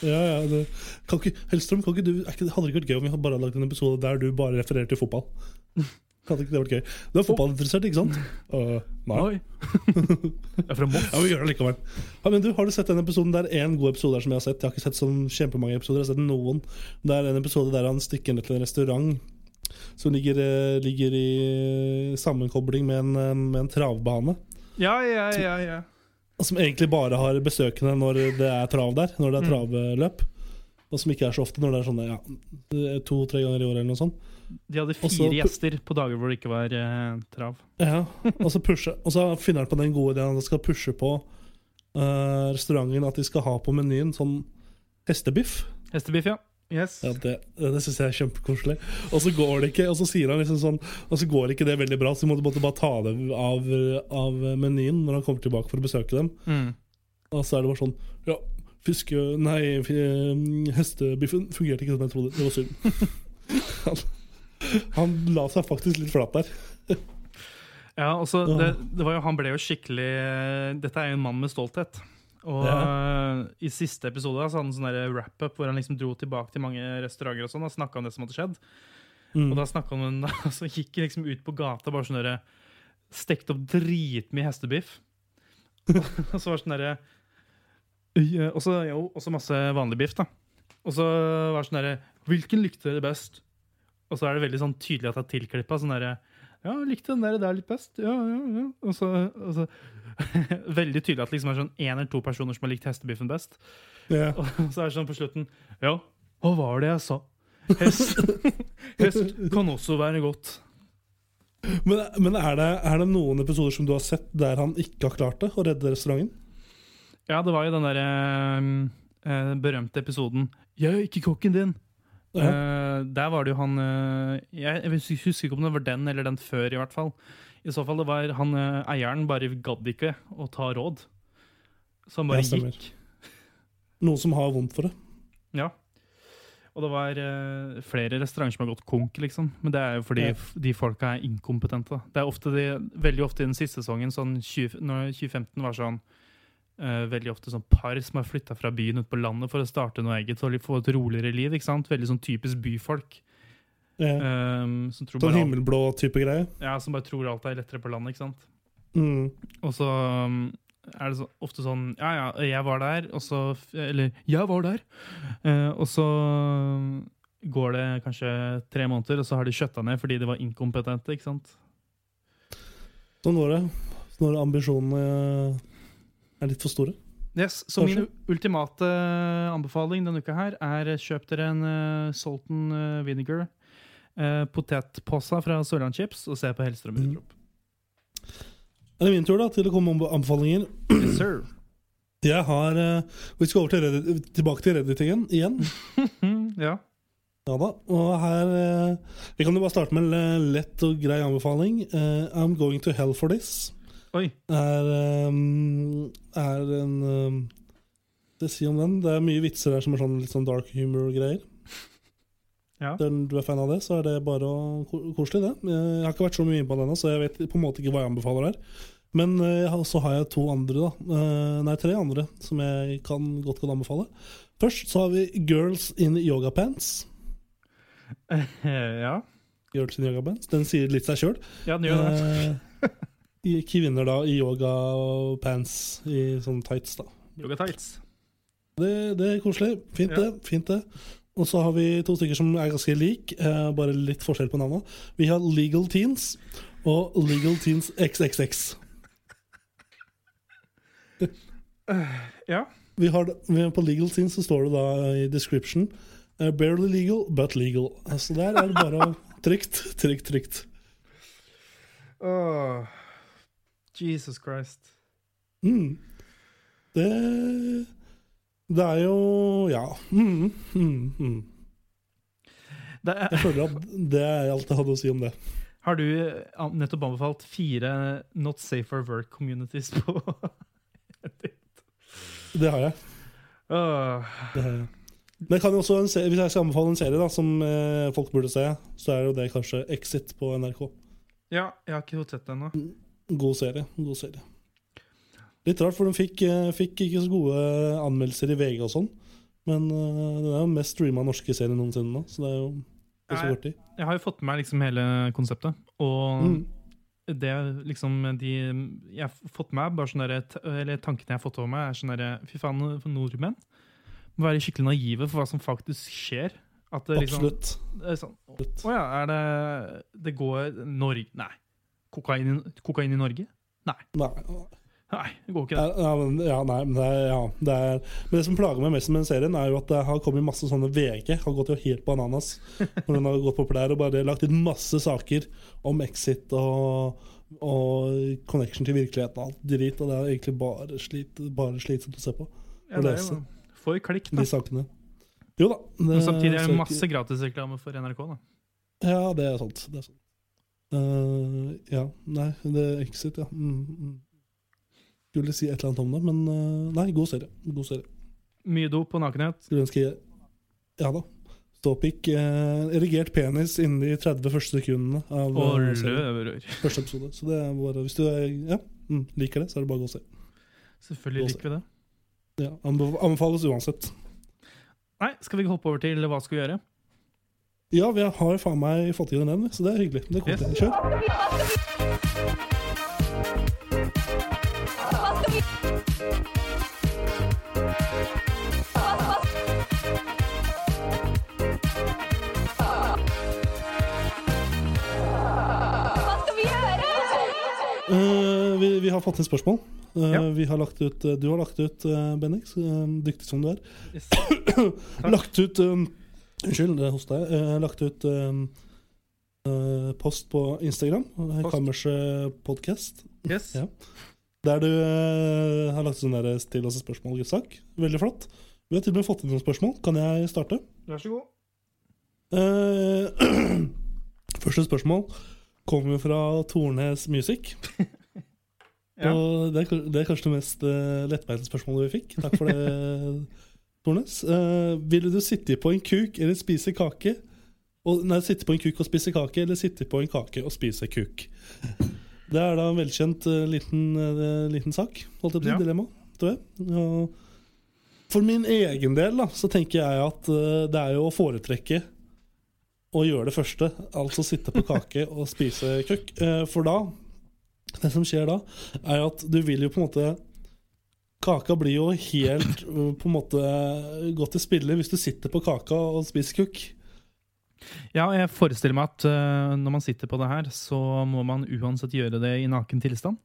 Ja, ja, det, kan ikke, Hellstrøm, kan ikke du, hadde det ikke vært gøy om vi hadde bare lagd en episode der du bare refererer til fotball? Hadde ikke det vært gøy? Du er fotballinteressert, ikke sant? Uh, nei. Jeg er fra Moss. Ja, vi gjør det likevel. Ja, men du, Har du sett den episoden? Det er én god episode der som jeg har sett. Jeg har ikke sett sånn kjempemange episoder. Jeg har sett noen. Det er en episode der han stikker ned til en restaurant som ligger, eh, ligger i sammenkobling med en, eh, med en travbane. Ja, ja, ja, ja. Som egentlig bare har besøkende når det er trav der. Når det er travløp. Og som ikke er så ofte når det er sånne ja, to-tre ganger i året eller noe sånt. De hadde fire Også, gjester på dager hvor det ikke var eh, trav. Ja, og så, pushe, og så finner han på den gode ideen at han skal pushe på uh, restauranten at de skal ha på menyen sånn hestebiff. Hestebiff, ja. Yes. Ja, Det, det syns jeg er kjempekoselig. Og så går det ikke, og så sier han liksom sånn Og så går det ikke det veldig bra, så de måtte bare ta det av, av menyen når han kommer tilbake for å besøke dem. Mm. Og så er det bare sånn Ja, fiske... Nei, hestebiffen fungerte ikke som jeg trodde. Det var synd. han, han la seg faktisk litt flat der. Ja, altså, så det, det var jo, Han ble jo skikkelig Dette er jo en mann med stolthet. Og eh, i siste episode så hadde han en sånn wrap-up hvor han liksom dro tilbake til mange restauranter og sånn og snakka om det som hadde skjedd. Mm. Og da snakka han om en så gikk liksom ut på gata bare sånn derre Stekte opp dritmye hestebiff. og så var det sånn derre «Øy, Og så jo, også masse vanlig biff, da. Og så var det sånn derre Hvilken likte dere best? Og så er det veldig sånn tydelig at det er tilklippa. Sånn derre Ja, likte den der der litt best. Ja, ja, ja. Og så, og så Veldig tydelig at det liksom er sånn én eller to personer som har likt hestebiffen best. Yeah. Og så er det sånn på slutten Ja, hva var det jeg sa? Hest, hest kan også være godt. Men, men er, det, er det noen episoder som du har sett der han ikke har klart det, å redde restauranten? Ja, det var jo den derre eh, berømte episoden 'Jeg er ikke kokken din'. Ja. Eh, der var det jo han eh, Jeg, jeg husker ikke om det var den eller den før, i hvert fall. I så fall det var han eh, eieren bare gadd ikke å ta råd. Så han bare Ja, gikk. Noen som har vondt for det. Ja. Og det var uh, flere restauranter som har gått konk, liksom. Men det er jo fordi Ja. de folka er inkompetente. da. Det er ofte de, veldig ofte i den siste sesongen, sånn 20, når 2015 var sånn eh, Veldig ofte sånn par som har flytta fra byen ut på landet for å starte noe eget og få et roligere liv. ikke sant? Veldig sånn typisk byfolk. Ja. Um, som, tror Sånn himmelblå type greie. ja, som bare tror alt er lettere på landet. ikke sant? Mm. Og så um, er det så, ofte sånn Ja, ja, jeg var der, og så Eller, jeg var der. Uh, og så um, går det kanskje tre måneder, og så har de skjøtta ned fordi de var inkompetente. ikke sant? Sånn var det. Når ambisjonene er litt for store. Yes, Så min ultimate anbefaling denne uka her er kjøp dere en uh, Salton eh, Vinegar uh, potetposa fra Sørlandschips og se på Hellstrøm Mm. utrop. Er det min tur da til å komme med anbefalinger? Yes, sir. Jeg har uh, Vi skal over til Reddit, tilbake til Reddit igjen. ja. Ja da. Og her eh, Vi kan jo bare starte med en eh, lett og grei anbefaling. Eh, I'm Going to Hell for This Oi. er, eh, er en eh, Det sier om den. Det er mye vitser der som er sånn litt sånn dark humor-greier. Ja. Den du er fan av det, så er det bare koselig, det. Jeg har ikke vært så mye inne på den ennå, så jeg vet på en måte ikke hva jeg anbefaler der. Men eh, så har jeg to andre, da. Eh, Nei, tre andre som jeg kan, godt kan anbefale. Først så har vi Girls in Yoga Pants. ja. Girls in Yoga Pants. Den sier litt seg sjøl. ja, den gjør det. Eh, kvinner da i yoga og pants i sånne tights, da. Yoga tights. Det, det er koselig. Fint, Ja. det. Fint det. Og så har vi to stykker som er ganske like, eh, bare litt forskjell på navnet. Vi har Legal Teens og Legal Teens XXX. Ja. Vi har, på Legal Teens så står det da i description eh, Barely legal, but legal. Så der er det bare trygt, trygt, trygt. Åh. Jesus Christ. Mm. Det Det er jo Ja. Mm, mm, mm. Det er, Jeg føler at det er alt jeg hadde å si om det. har du eh, nettopp anbefalt fire Not Safe for Work communities på Det har jeg. Oh. Det har jeg. Men jeg kan jo også serie, Hvis jeg skal anbefale en serie da som eh, folk burde se, så er jo det kanskje Exit på NRK. Ja, jeg har ikke fått sett det ennå. God serie. god serie Litt rart, for den fikk, eh, fikk ikke så gode anmeldelser i VG og sånn. Men uh, den er jo mest streama norske serien noensinne nå, så det er jo ikke så kort tid. Jeg har jo fått med meg liksom hele konseptet. Og Mm. det liksom de Jeg har fått med bare sånn Eller tankene jeg har fått over meg, er sånn derre Fy faen, for nordmenn må være skikkelig naive for hva som faktisk skjer. At det liksom Absolutt. sånn, Å ja, er det Det går Norge Nei. Kokain, i- kokain i Norge? Nei, Nei, det går ikke det. ja, men, ja, nei, men det, er, ja, det er Men det som plager meg mest med den serien, er jo at det har kommet masse sånne VG. Har gått jo helt bananas når den har gått populær og bare lagt ut masse saker om Exit og, og connection til virkeligheten og alt drit. Og det er egentlig bare, slit, bare slitsomt å se på, Ja, det er jo for klikk, da. de sakene. Jo da. Det, Men samtidig er det masse gratisreklame for NRK. da Ja, det er sant. Det er sant. Eh, ja, nei, det er Exit, ja. Mm, mm. Skulle si et eller annet om det, men uh, nei, god serie. God serie. Mye dop og nakenhet. Skulle ønske Ja da. Ståpikk. Uh, erigert penis innen de 30 første sekundene av Og serien. første episode. Så det er bare Hvis du er, ja, mm, liker det, så er det bare å gå og se. Selvfølgelig liker vi det. Ja, anbefales uansett. Nei, skal vi hoppe over til hva skal vi gjøre? Ja, vi har faen meg fått i gang den, så det er hyggelig. Det kommer Yes. til. Kjør. Hva skal vi gjøre? Eh, vi, vi har fått inn spørsmål. Uh, Ja. vi har lagt ut, eh, du har lagt ut, uh, Bennix, uh, dyktig som du er. Yes. Lagt ut um, Unnskyld, det hosta jeg. har lagt ut uh, post på Instagram. Kammerset podcast. Yes. Ja. Der du uh, har lagt ut sånn still oss et spørsmål-sak. Veldig flott. Vi har til og med fått inn noen spørsmål. Kan jeg starte? Vær så god. Uh, første spørsmål kommer fra Tornes Music. Ja. Og det, er, det er kanskje det mest uh, lettbeinte spørsmålet vi fikk. Takk for det, Tornes. Uh, ville du sitte på en kuk eller spise kake? Og, nei, sitte på en kuk og spise kake, eller sitte på en kake og spise kuk? Det er da en velkjent uh, liten, uh, liten sak, holdt jeg på Ja. dilemma, tror jeg. Og for min egen del da, så tenker jeg at eh, det er jo å foretrekke å gjøre det første, altså sitte på kake og spise kukk. Eh, For da, det som skjer da, er at du vil jo på en måte Kaka blir jo helt eh, på en måte godt til spille hvis du sitter på kaka og spiser kukk. Ja, jeg forestiller meg at uh, når man sitter på det her, så må man uansett gjøre det i naken tilstand.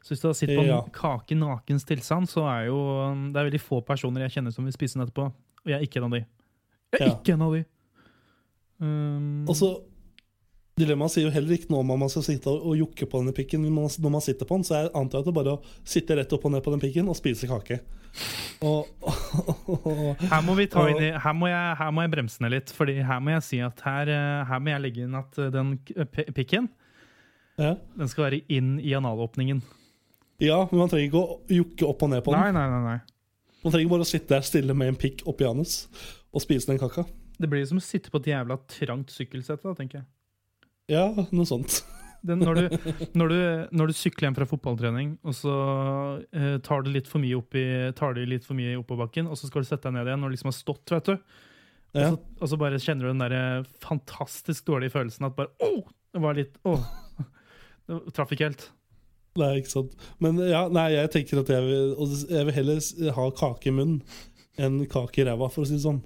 Så hvis du har sittet på en Ja. kake i nakens tilstand, så er jo øh, Det er veldig få personer jeg kjenner som vil spise den etterpå. Og jeg er ikke en av de. Jeg er Ja. ikke en av de. Um, Og så Dilemmaet sier jo heller ikke noe om man skal sitte og jokke på denne pikken når man, sitter på den, så jeg antar at det er bare å sitte rett opp og ned på den pikken og spise kake. Og, her må vi ta og- inn i, her må, jeg, her må jeg bremse ned litt, Fordi her må jeg si at her, øh, her må jeg legge inn at øh, den pikken ja. den skal være inn i analåpningen. ja, men man trenger ikke å jokke opp og ned på den. Nei, nei, nei, nei. Man trenger bare å sitte der stille med en pikk oppi anus og spise den kaka. Det blir som å sitte på et jævla trangt sykkelsett. da, tenker jeg. Ja, noe sånt. Den, når, du, når, du, når du sykler hjem fra fotballtrening, og så eh, tar du litt for mye opp i, tar du litt for mye oppoverbakken, og så skal du sette deg ned igjen når du liksom har stått, vet du. Og, så, og så bare kjenner du den der eh, fantastisk dårlige følelsen at bare Åh! Det var litt Åh! Det traff ikke helt. Nei, ikke sant. Men ja, nei, jeg tenker at jeg vil, jeg vil heller ha kake i munnen enn kake i ræva, for å si det sånn.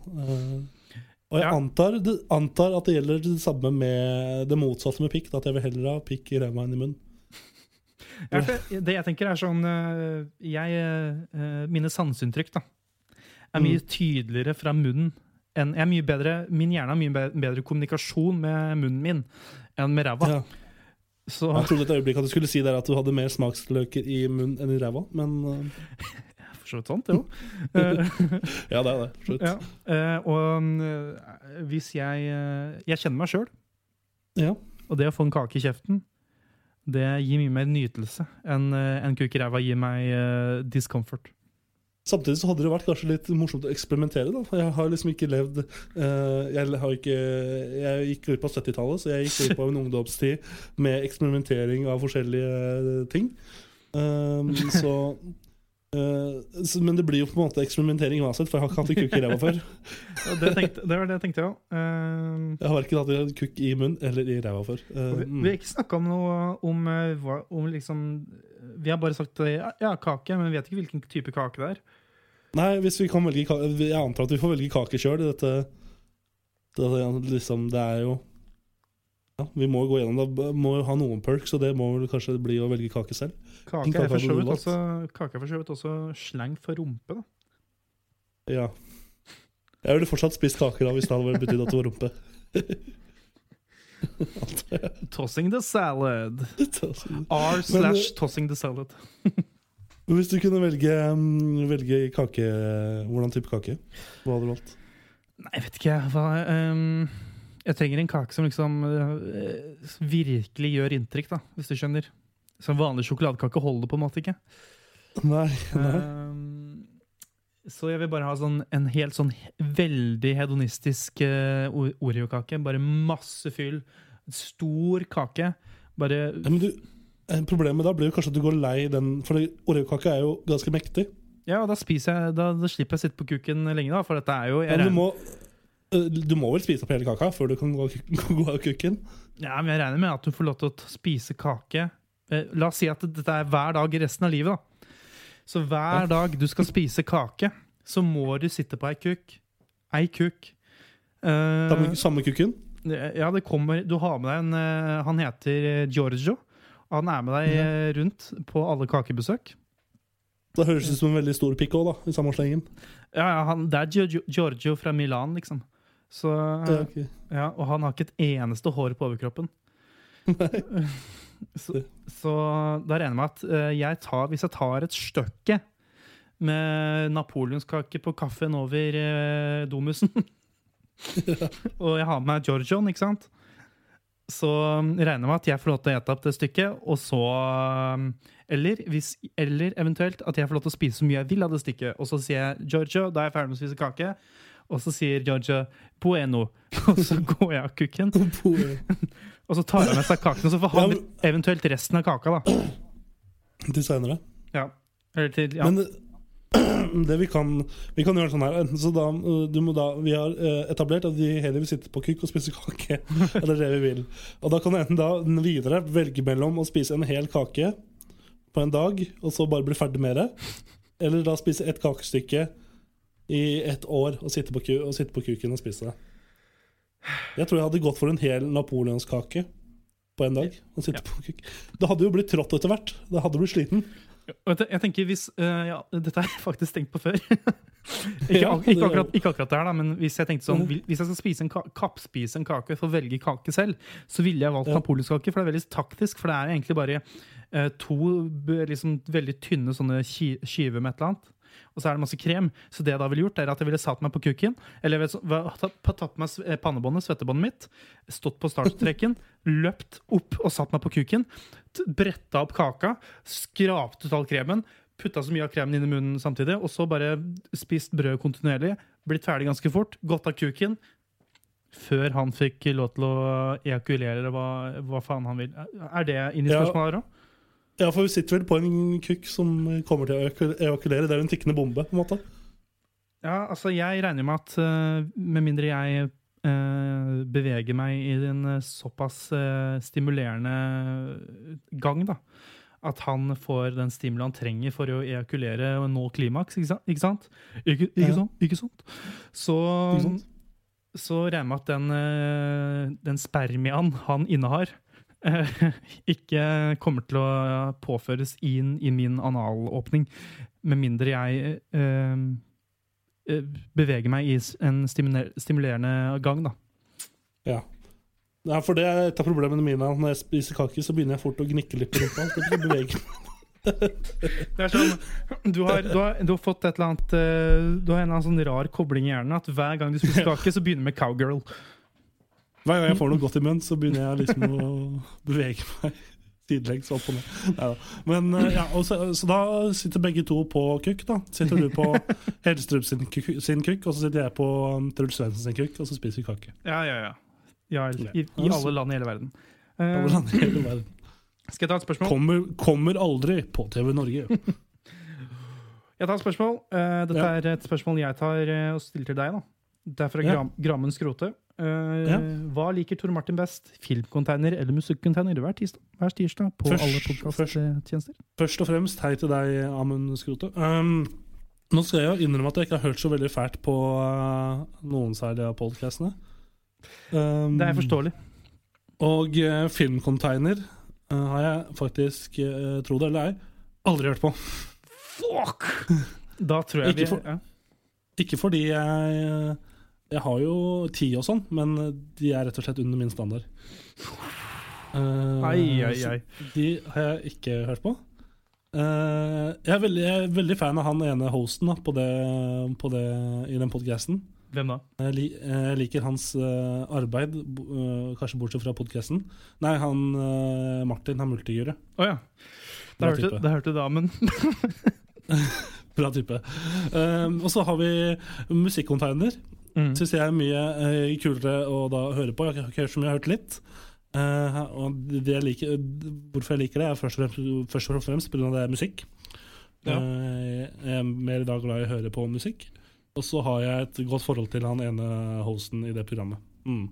Og jeg Ja. antar, antar at det gjelder det samme med det motsatte med pikk. At jeg vil heller ha pikk i ræva enn i munnen. Ja, det jeg tenker er sånn eh, jeg, eh, Mine sanseinntrykk da er mye tydeligere fra munnen enn jeg er mye bedre, Min hjerne har mye bedre kommunikasjon med munnen min enn med ræva. Ja. Så Jeg trodde et øyeblikk at du skulle si der at du hadde mer smaksløker i munnen enn i ræva, men eh, for så vidt sant, jo. Eh, ja, det er det. Slutt. ja. Eh, og eh, hvis jeg Jeg kjenner meg sjøl, Ja. og det å få en kake i kjeften, det gir mye mer nytelse enn en kuk i ræva gir meg discomfort. Samtidig så hadde det vært kanskje litt morsomt å eksperimentere. da. Jeg har liksom ikke levd uh, Jeg har ikke Jeg gikk glipp av 70-tallet, så jeg gikk glipp av en ungdomstid med eksperimentering av forskjellige ting. Um, så Men det blir jo på en måte eksperimentering uansett, for jeg har ikke hatt en kukk i ræva før. Det, tenkte, det var det jeg tenkte, ja. Uh, Jeg har verken hatt en kukk i munnen eller i ræva før. Uh, Vi, vi har ikke snakka om noe om, eh, om liksom Vi har bare sagt eh, ja, kake, men vi vet ikke hvilken type kake det er. Nei, hvis vi kan velge kake Jeg antar at vi får velge kake sjøl. Dette det, er liksom, det er jo ja, Vi må jo gå gjennom det. Må jo ha noen perks, og det må vel kanskje bli å velge kake selv. Kake er for så vidt også, er for også slang for rumpe. da. Ja. Jeg ville fortsatt spist kake da hvis det hadde betydd at det var rumpe. Tossing the salad. R slash tossing the salad. hvis du kunne velge, mm, velge kake Hvordan type kake? Hva hadde du valgt? Nei, jeg vet ikke. Hva, ehm, jeg trenger en kake som liksom eh, virkelig gjør inntrykk, da, hvis du skjønner. Så en vanlig sjokoladekake holder på en måte ikke. Nei, nei. Ehm, så jeg vil bare ha sånn, en helt sånn veldig hedonistisk uh, Oreo-kake. Bare masse fyll. Stor kake. Bare Ja, men du, eh, problemet da blir jo kanskje at du går lei den For oreokake er jo ganske mektig. Ja, og da spiser jeg Da, da slipper jeg å sitte på kuken lenge, da. For dette er jo jeg men du må, Du må vel spise opp hele kaka før du kan gå, gå av kukken? Ja, men jeg regner med at du får lov til å spise kake. Eh, La oss si at dette er hver dag i resten av livet. da. Så hver dag du skal spise kake, så må du sitte på ei kukk. Ei kukk. Uh, Samme, samme kukken? ja, det kommer Du har med deg en eh, Han heter eh, Giorgio. Han er med deg eh, rundt på alle kakebesøk. Det høres ut som en veldig stor pikk òg, da, i samme slengen. Ja, ja, han, Det er Giorgio, Giorgio fra Milan, liksom. Så, Ja, ok. ja, og han har ikke et eneste hår på overkroppen. så, så da regner jeg med at eh, jeg tar, hvis jeg tar et stykke med napoleonskake på kaffen over eh, domusen Og jeg har med meg Georgion, ikke sant? Så um, regner jeg med at jeg får lov til å ete opp det stykket, og så um, eller, hvis, eller eventuelt at jeg får lov til å spise så mye jeg vil av det stykket. Og så sier jeg Giorgio, da er jeg ferdig med å spise kake. Og så sier Giorgio bueno. Og så går jeg av kukken. Og så tar han med seg kaken, og så får han eventuelt resten av kaka, da. Til seinere. Ja. Eller til, ja. Men det vi kan Vi kan gjøre sånn her så da, du må da, Vi har uh, etablert at vi heller vil sitte på kukk og spise kake. Det er det vi vil. Og da kan du enten da videre velge mellom å spise en hel kake på en dag, og så bare bli ferdig med det, eller da spise ett kakestykke i ett år og sitte på, ku, og sitte på kuken og spise det. Jeg tror jeg hadde gått for en hel napoleonskake på en dag. Og sitte på kuk. Det hadde jo blitt trått etter hvert. Det hadde blitt sliten. Jeg tenker hvis uh, ja, Dette har jeg faktisk tenkt på før. ikke, ak ikke, akkurat, ikke akkurat det her, da, men hvis jeg tenkte sånn Mhm. Hvis jeg skal spise en ka kappspise en kake for å velge kake selv, så ville jeg valgt Ja. napoleonskake, for det er veldig taktisk. For det er egentlig bare uh, to liksom, veldig tynne sånne ski skiver med et eller annet. Og så er det masse krem. Så det jeg da ville gjort, er at jeg ville satt meg på kukken, eller jeg ville tatt, på meg eh, pannebåndet, svettebåndet mitt, stått på startstreken, løpt opp og satt meg på kukken, t- bretta opp kaka, skrapt ut all kremen, putta så mye av kremen inn i munnen samtidig, og så bare spist brød kontinuerlig, blitt ferdig ganske fort, gått av kuken, før han fikk lov til å ejakulere hva, hva faen han vil. Er det inn i spørsmålet her òg? Ja, for vi sitter vel på en kukk som kommer til å evakuere. Det er en tikkende bombe, på en måte. Ja, altså jeg regner med at eh, med mindre jeg eh, beveger meg i en eh, såpass stimulerende gang, da, at han får den stimuli han trenger for å ejakulere og nå klimaks, ikke sant? Ikke sant? Ikke, ikke Ja. sånn, Ikke sånt? Så, Ikke så regner jeg med at den, den spermiaen han innehar, eh, ikke kommer til å påføres inn i min analåpning, med mindre jeg eh, eh, beveger meg i en stimulerende gang, da. Ja. ja, for det er et av problemene mine. Når jeg spiser kake, så begynner jeg fort å gnikke litt på rumpa. Det. Det er sånn, du har, du, har, du har fått et eller annet eh, Du har en eller annen sånn rar kobling i hjernen at hver gang du spiser kake, så begynner du med cowgirl. Hver gang jeg får noe godt i munnen, så begynner jeg liksom å bevege meg sidelengs opp og ned. Ja, Men eh, ja, så, så da sitter begge to på kukk, da. Sitter du på Helstrup sin, sin kukk, og så sitter jeg på um, Truls Svendsen sin kukk, og så spiser vi kake. Ja, ja, ja. ja i, I alle land i hele verden. Eh, Alle land i hele verden. skal jeg ta et spørsmål? Kommer, kommer aldri på TV Norge. Jeg tar et spørsmål. Eh, dette Ja. er et spørsmål jeg tar eh, og stiller til deg. da. Det er fra. Gram, Grammen Skrote. Uh, Ja. Hva liker Tor Martin best? Filmcontainer eller musikkonteiner hver tirsdag, hver tirsdag på Først- alle podkasttjenester? Først og fremst hei til deg, Amund Skrote. Um, nå skal jeg jo innrømme at jeg ikke har hørt så veldig fælt på uh, noen særlig av podkastene. Um, Det er forståelig. Og uh, filmcontainer uh, har jeg faktisk, uh, tro det eller ei, aldri hørt på. Fuck! Da tror jeg Ikke vi for- ja. Ikke fordi jeg Jeg har jo ti og sånn, men de er rett og slett under min standard. Uh, Ai, ai, ai. De har jeg ikke hørt på. Uh, jeg, er veldig, jeg er veldig fan av han ene hosten da, på det, på det, i den podcasten. Hvem da? Jeg, li, jeg liker hans uh, arbeid, kanskje bortsett fra podcasten. Nei, han Martin har multigure. Å ja. Bra hørte, type. hørte damen. Bra type. Um, og så har vi musikkonteiner. Mm. Syns jeg er mye uh, kulere å da høre på. Jeg har ikke hørt så mye, jeg har hørt litt. Uh, og det jeg liker, hvorfor jeg liker det, er først og fremst, først og fremst pga. det er musikk. Ja. Uh, jeg er mer i dag glad i å høre på musikk. Og så har jeg et godt forhold til han ene hosten i det programmet. Mm.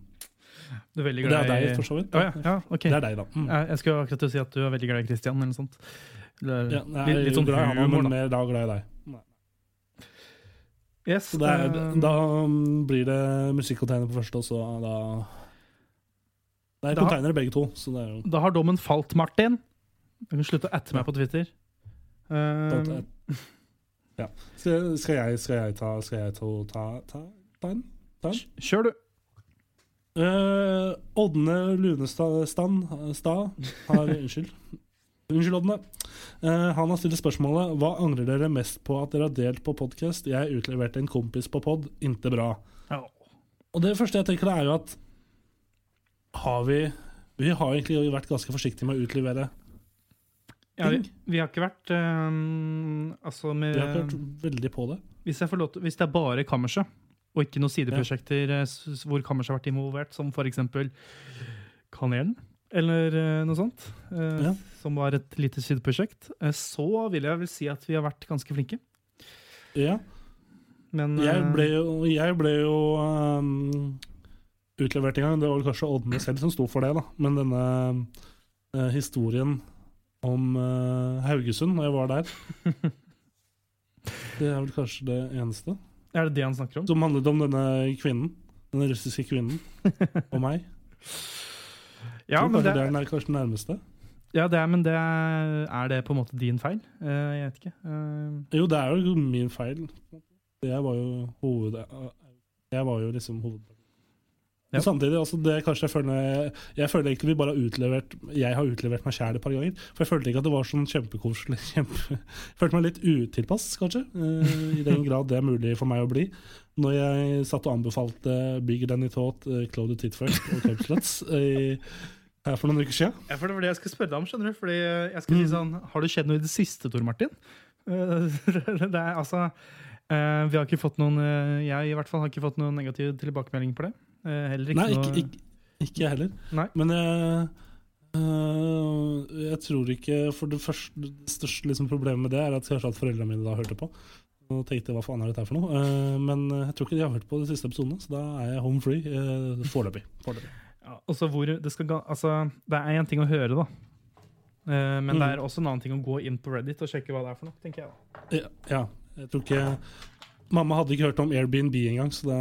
Du er veldig Og det glad er deg, for så vidt. Oh, ja, ja, okay. Det er deg, da. Mm. Jeg skulle akkurat si at du er veldig glad i Christian, eller noe sånt. Eller, Ja, jeg er litt sånn glad i han, men mer da glad i deg. Yes, Så det er, eh, da blir det musikkonteiner på første, og så da Det er konteinere begge to, så det jo Da har dommen falt, Martin. Du kan slutte å atte meg på Twitter. Uh, ja. skal, skal jeg Skal jeg ta Skal jeg ta, ta, ta, ta en? Ta en? kjør, du. Ådne Lunestad Stad har Unnskyld. Unnskyld, Ådne. Eh, han har stilt spørsmålet Hva angrer dere mest på at dere har delt på podkast? Jeg utleverte en kompis på pod. Inte bra. Ja. Og det første jeg tenker, er jo at Har vi Vi har egentlig vært ganske forsiktige med å utlevere Ja, vi, vi har ikke vært eh, Altså med Vi har ikke vært veldig på det. hvis, til, hvis det er bare kammerset, og ikke noen sideprosjekter eh, s- s- hvor kammerset har vært involvert, som f.eks. Kanelen, eller eh, noe sånt, eh, Ja. som var et lite sideprosjekt, eh, så vil jeg vel si at vi har vært ganske flinke. Ja. Men Jeg ble jo, jeg ble jo um, utlevert en gang. Det var vel kanskje Ådne selv som sto for det, da. Men denne uh, historien om uh, Haugesund, når jeg var der Det er vel kanskje det eneste. er det det han snakker om? Som handlet om denne kvinnen. Den russiske kvinnen. Og meg. Ja, men det, det er kanskje den nærmeste. ja, det er, men det er, er det på en måte din feil? Eh, jeg vet ikke. Eh, Jo, det er jo min feil. Jeg var jo hoved... Jeg var jo liksom hoved... Men samtidig, altså det kanskje jeg føler Jeg føler egentlig vi bare har utlevert Jeg har utlevert meg sjæl et par ganger. For jeg følte ikke at det var sånn kjempekoselig. Kjempe, jeg følte meg litt utilpass, kanskje. eh, I den grad det er mulig for meg å bli. Når jeg satt og anbefalte Than It Thought, uh, Clouded Titfirst og Cape Sluts uh, her for noen uker siden. Ja, for Det var det jeg skulle spørre deg om. skjønner du? Fordi jeg skulle si sånn, Har det skjedd noe i det siste, Tor Martin? Uh, det er altså Uh, Vi har ikke fått noen uh, Jeg i hvert fall har ikke fått noen negativ tilbakemelding på det. Uh, heller ikke Nei, noe ikke, ikke, ikke heller. Nei. Men jeg tror ikke For det første det største liksom, problemet med det er at kanskje at foreldrene mine da hørte på. Og tenkte hva faen er dette for noe? Eh, men jeg tror ikke de har hørt på de siste episodene, så da er jeg home free uh, foreløpig. Ja, også det skal Altså, det er én ting å høre, da. Eh, men Mm. det er også en annen ting å gå inn på Reddit og sjekke hva det er for noe. tenker jeg. Ja, ja, jeg tror ikke Mamma hadde ikke hørt om Airbnb engang, så da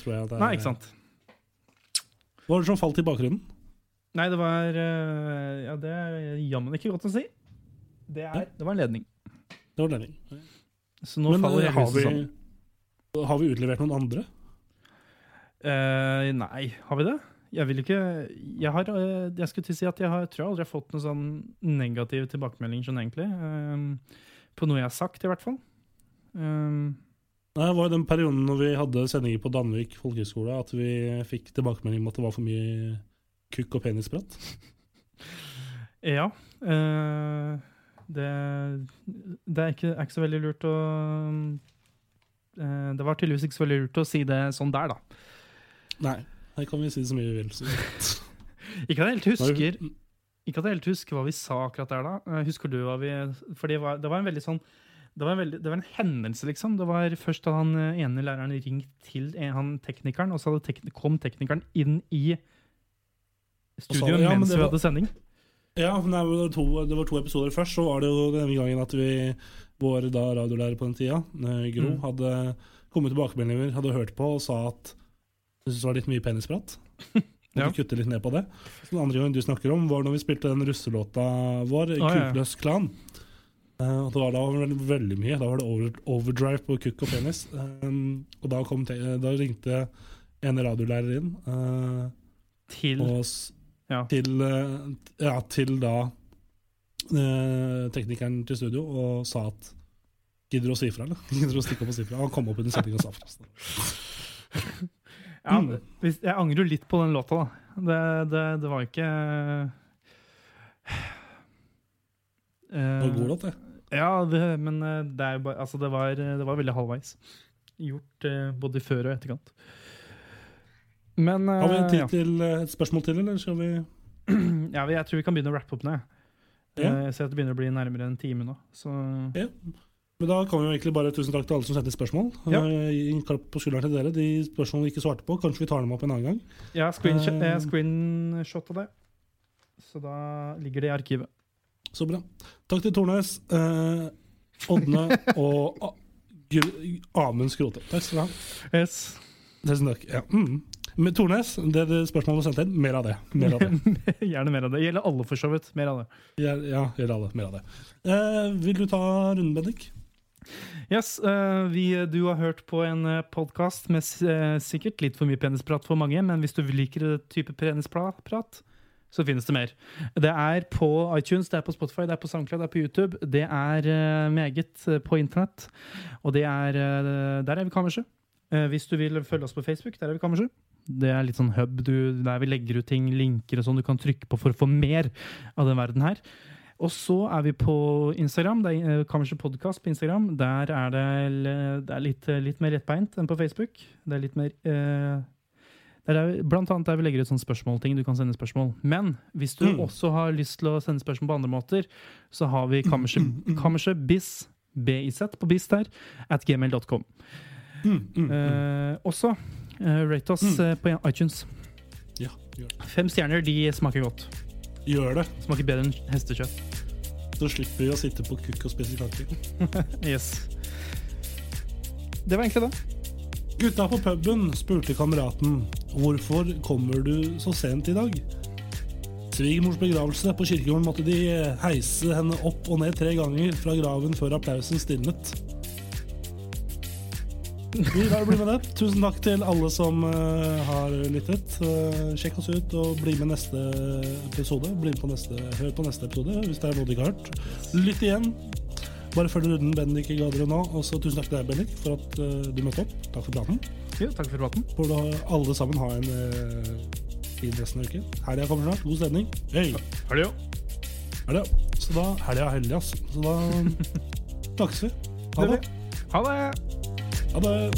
tror jeg det er Nei, ikke sant? Hva var det som falt i bakgrunnen? Nei, det var eh, Ja, det er jammen ikke godt å si. Det, er, det var en ledning. Det var Lenning. Så nå Men faller hele har, huset sammen. har vi utlevert noen andre? Uh, nei, har vi det? Jeg vil ikke Jeg, har, eh, jeg skulle til å si at jeg har, tror jeg aldri har fått noen sånn negativ tilbakemelding, sånn egentlig. Uh, på noe jeg har sagt, i hvert fall. Uh, Det var jo den perioden når vi hadde sendinger på Danvik folkehøgskole at vi fikk tilbakemelding om at det var for mye kukk og penisprat. ja. eh, det det er, ikke, er ikke så veldig lurt å eh, Det var tydeligvis ikke så veldig lurt å si det sånn der, da. Nei, her kan vi si så mye vi vil. Ikke at jeg helt husker Ikke at jeg helt husker hva vi sa akkurat der da. Eh, Husker du hva vi For det var, det var en veldig sånn det var, en veldig, det var en hendelse, liksom. Det var først da han eh, ene læreren ringt til han teknikeren, og så tekni kom teknikeren inn i studio ja, men mens vi var- hadde sending. Ja, nei, det, var to, det var to episoder først. Så var det jo denne gangen at vi, vår da radiolærer på den tida, eh, Gro, Mm. hadde kommet tilbakemeldinger, hadde hørt på og sa at hun syntes det var litt mye penisprat. Ja. Måtte kutte litt ned på det. Så Den andre gangen du snakker om, var når vi spilte den russelåta vår, Ah, ja. Kukløs klan. Uh, og det var da veldig, veldig mye. Da var det over, overdrive på kukk og penis. Um, og da, kom te da ringte en radiolærer inn. Uh, Til og Ja. til, eh, ja, til da eh, teknikeren til studio og sa at Gidder du å si ifra, eller? Gidder du å stikke opp og si ifra? Han kom opp under sendinga og sa fra. ja, hvis- Jeg angrer jo litt på den låta, da. Det, det, det var ikke Det var god låt, det. Ja, det, men det, er jo bare, altså det, var, det var veldig halvveis. Gjort eh, både før og etterkant. Men uh, Har vi tid ja. til eh, et spørsmål til, eller skal vi ja, jeg tror vi kan begynne å rappe opp. Ja. Eh, Jeg ser at det begynner å bli nærmere en time nå. Så Ja. Men da kan vi jo egentlig bare tusen takk til alle som sendte spørsmål. Ja. Eh, klapp på skulderen til dere. De spørsmålene vi ikke svarte på, kanskje vi tar dem opp en annen gang. Har screenshot, Eh. jeg screenshotta det. Så da ligger det i arkivet. Så bra. Takk til Tornes, eh, Ådne og Amund Skrote. Takk skal du ha. Yes. Tusen takk. Ja. Mm. Men Tornes, det er spørsmålet du sendte inn, mer av det. Mer av det. Gjerne mer av det. Gjelder alle, for så vidt. Mer av det. Ja, ja gjelder alle. Mer av det. Eh, vil du ta runden, Bendik? Yes, uh, vi, du har hørt på en podkast med eh, sikkert litt for mye penisprat for mange, men hvis du liker det type penisprat, så finnes det mer. Det er på iTunes, det er på Spotify, det er på SoundCloud, det er på YouTube. Det er uh, meget eh, på internett. Og det er eh, Der er vi kammerset. Eh, Hvis du vil følge oss på Facebook, der er vi kammerset. Det er litt sånn hub du, der vi legger ut ting, linker og sånn du kan trykke på for å få mer av den verden her. Og så er vi på Instagram. Det er eh, Kammerset Podcast på Instagram. Der er det, det er litt, litt mer lettbeint enn på Facebook. Det er litt mer eh, det er, Blant annet der vi legger ut sånne spørsmålting. Du kan sende spørsmål. Men hvis du Mm. også har lyst til å sende spørsmål på andre måter, så har vi Kammerset, kammerset biz, biz på biz der, at gmail.com. Mm, mm, mm. Eh, også eh, rate oss Mm. eh, på iTunes. Ja. Fem stjerner de smaker godt. Gjør det. Smaker bedre enn hestekjøtt. Så slipper vi å sitte på kukk og spise kake. Yes. Det var egentlig det. Gutta på puben spurte kameraten hvorfor kommer du så sent i dag. Svigermors begravelse på kirkegården måtte de heise henne opp og ned tre ganger fra graven før applausen stilnet. Vi lar det bli med det. Tusen takk til alle som eh, har lyttet. Eh, sjekk oss ut og bli med neste episode. Bli med på neste, hør på neste episode hvis det er noe du ikke har hørt. Lytt igjen. Bare følg runden Bendik ga dere nå. Og så tusen takk til deg, Bendik, for at eh, du møtte opp. Takk for praten. Ja, takk for praten. Får alle sammen ha en uh, fin resten av uken. Helga kommer snart. God stemning. Hey. Helga. Helga. Så da Helga er heldig, ass. Så da snakkes vi. Ha det. Ha det! Ha det!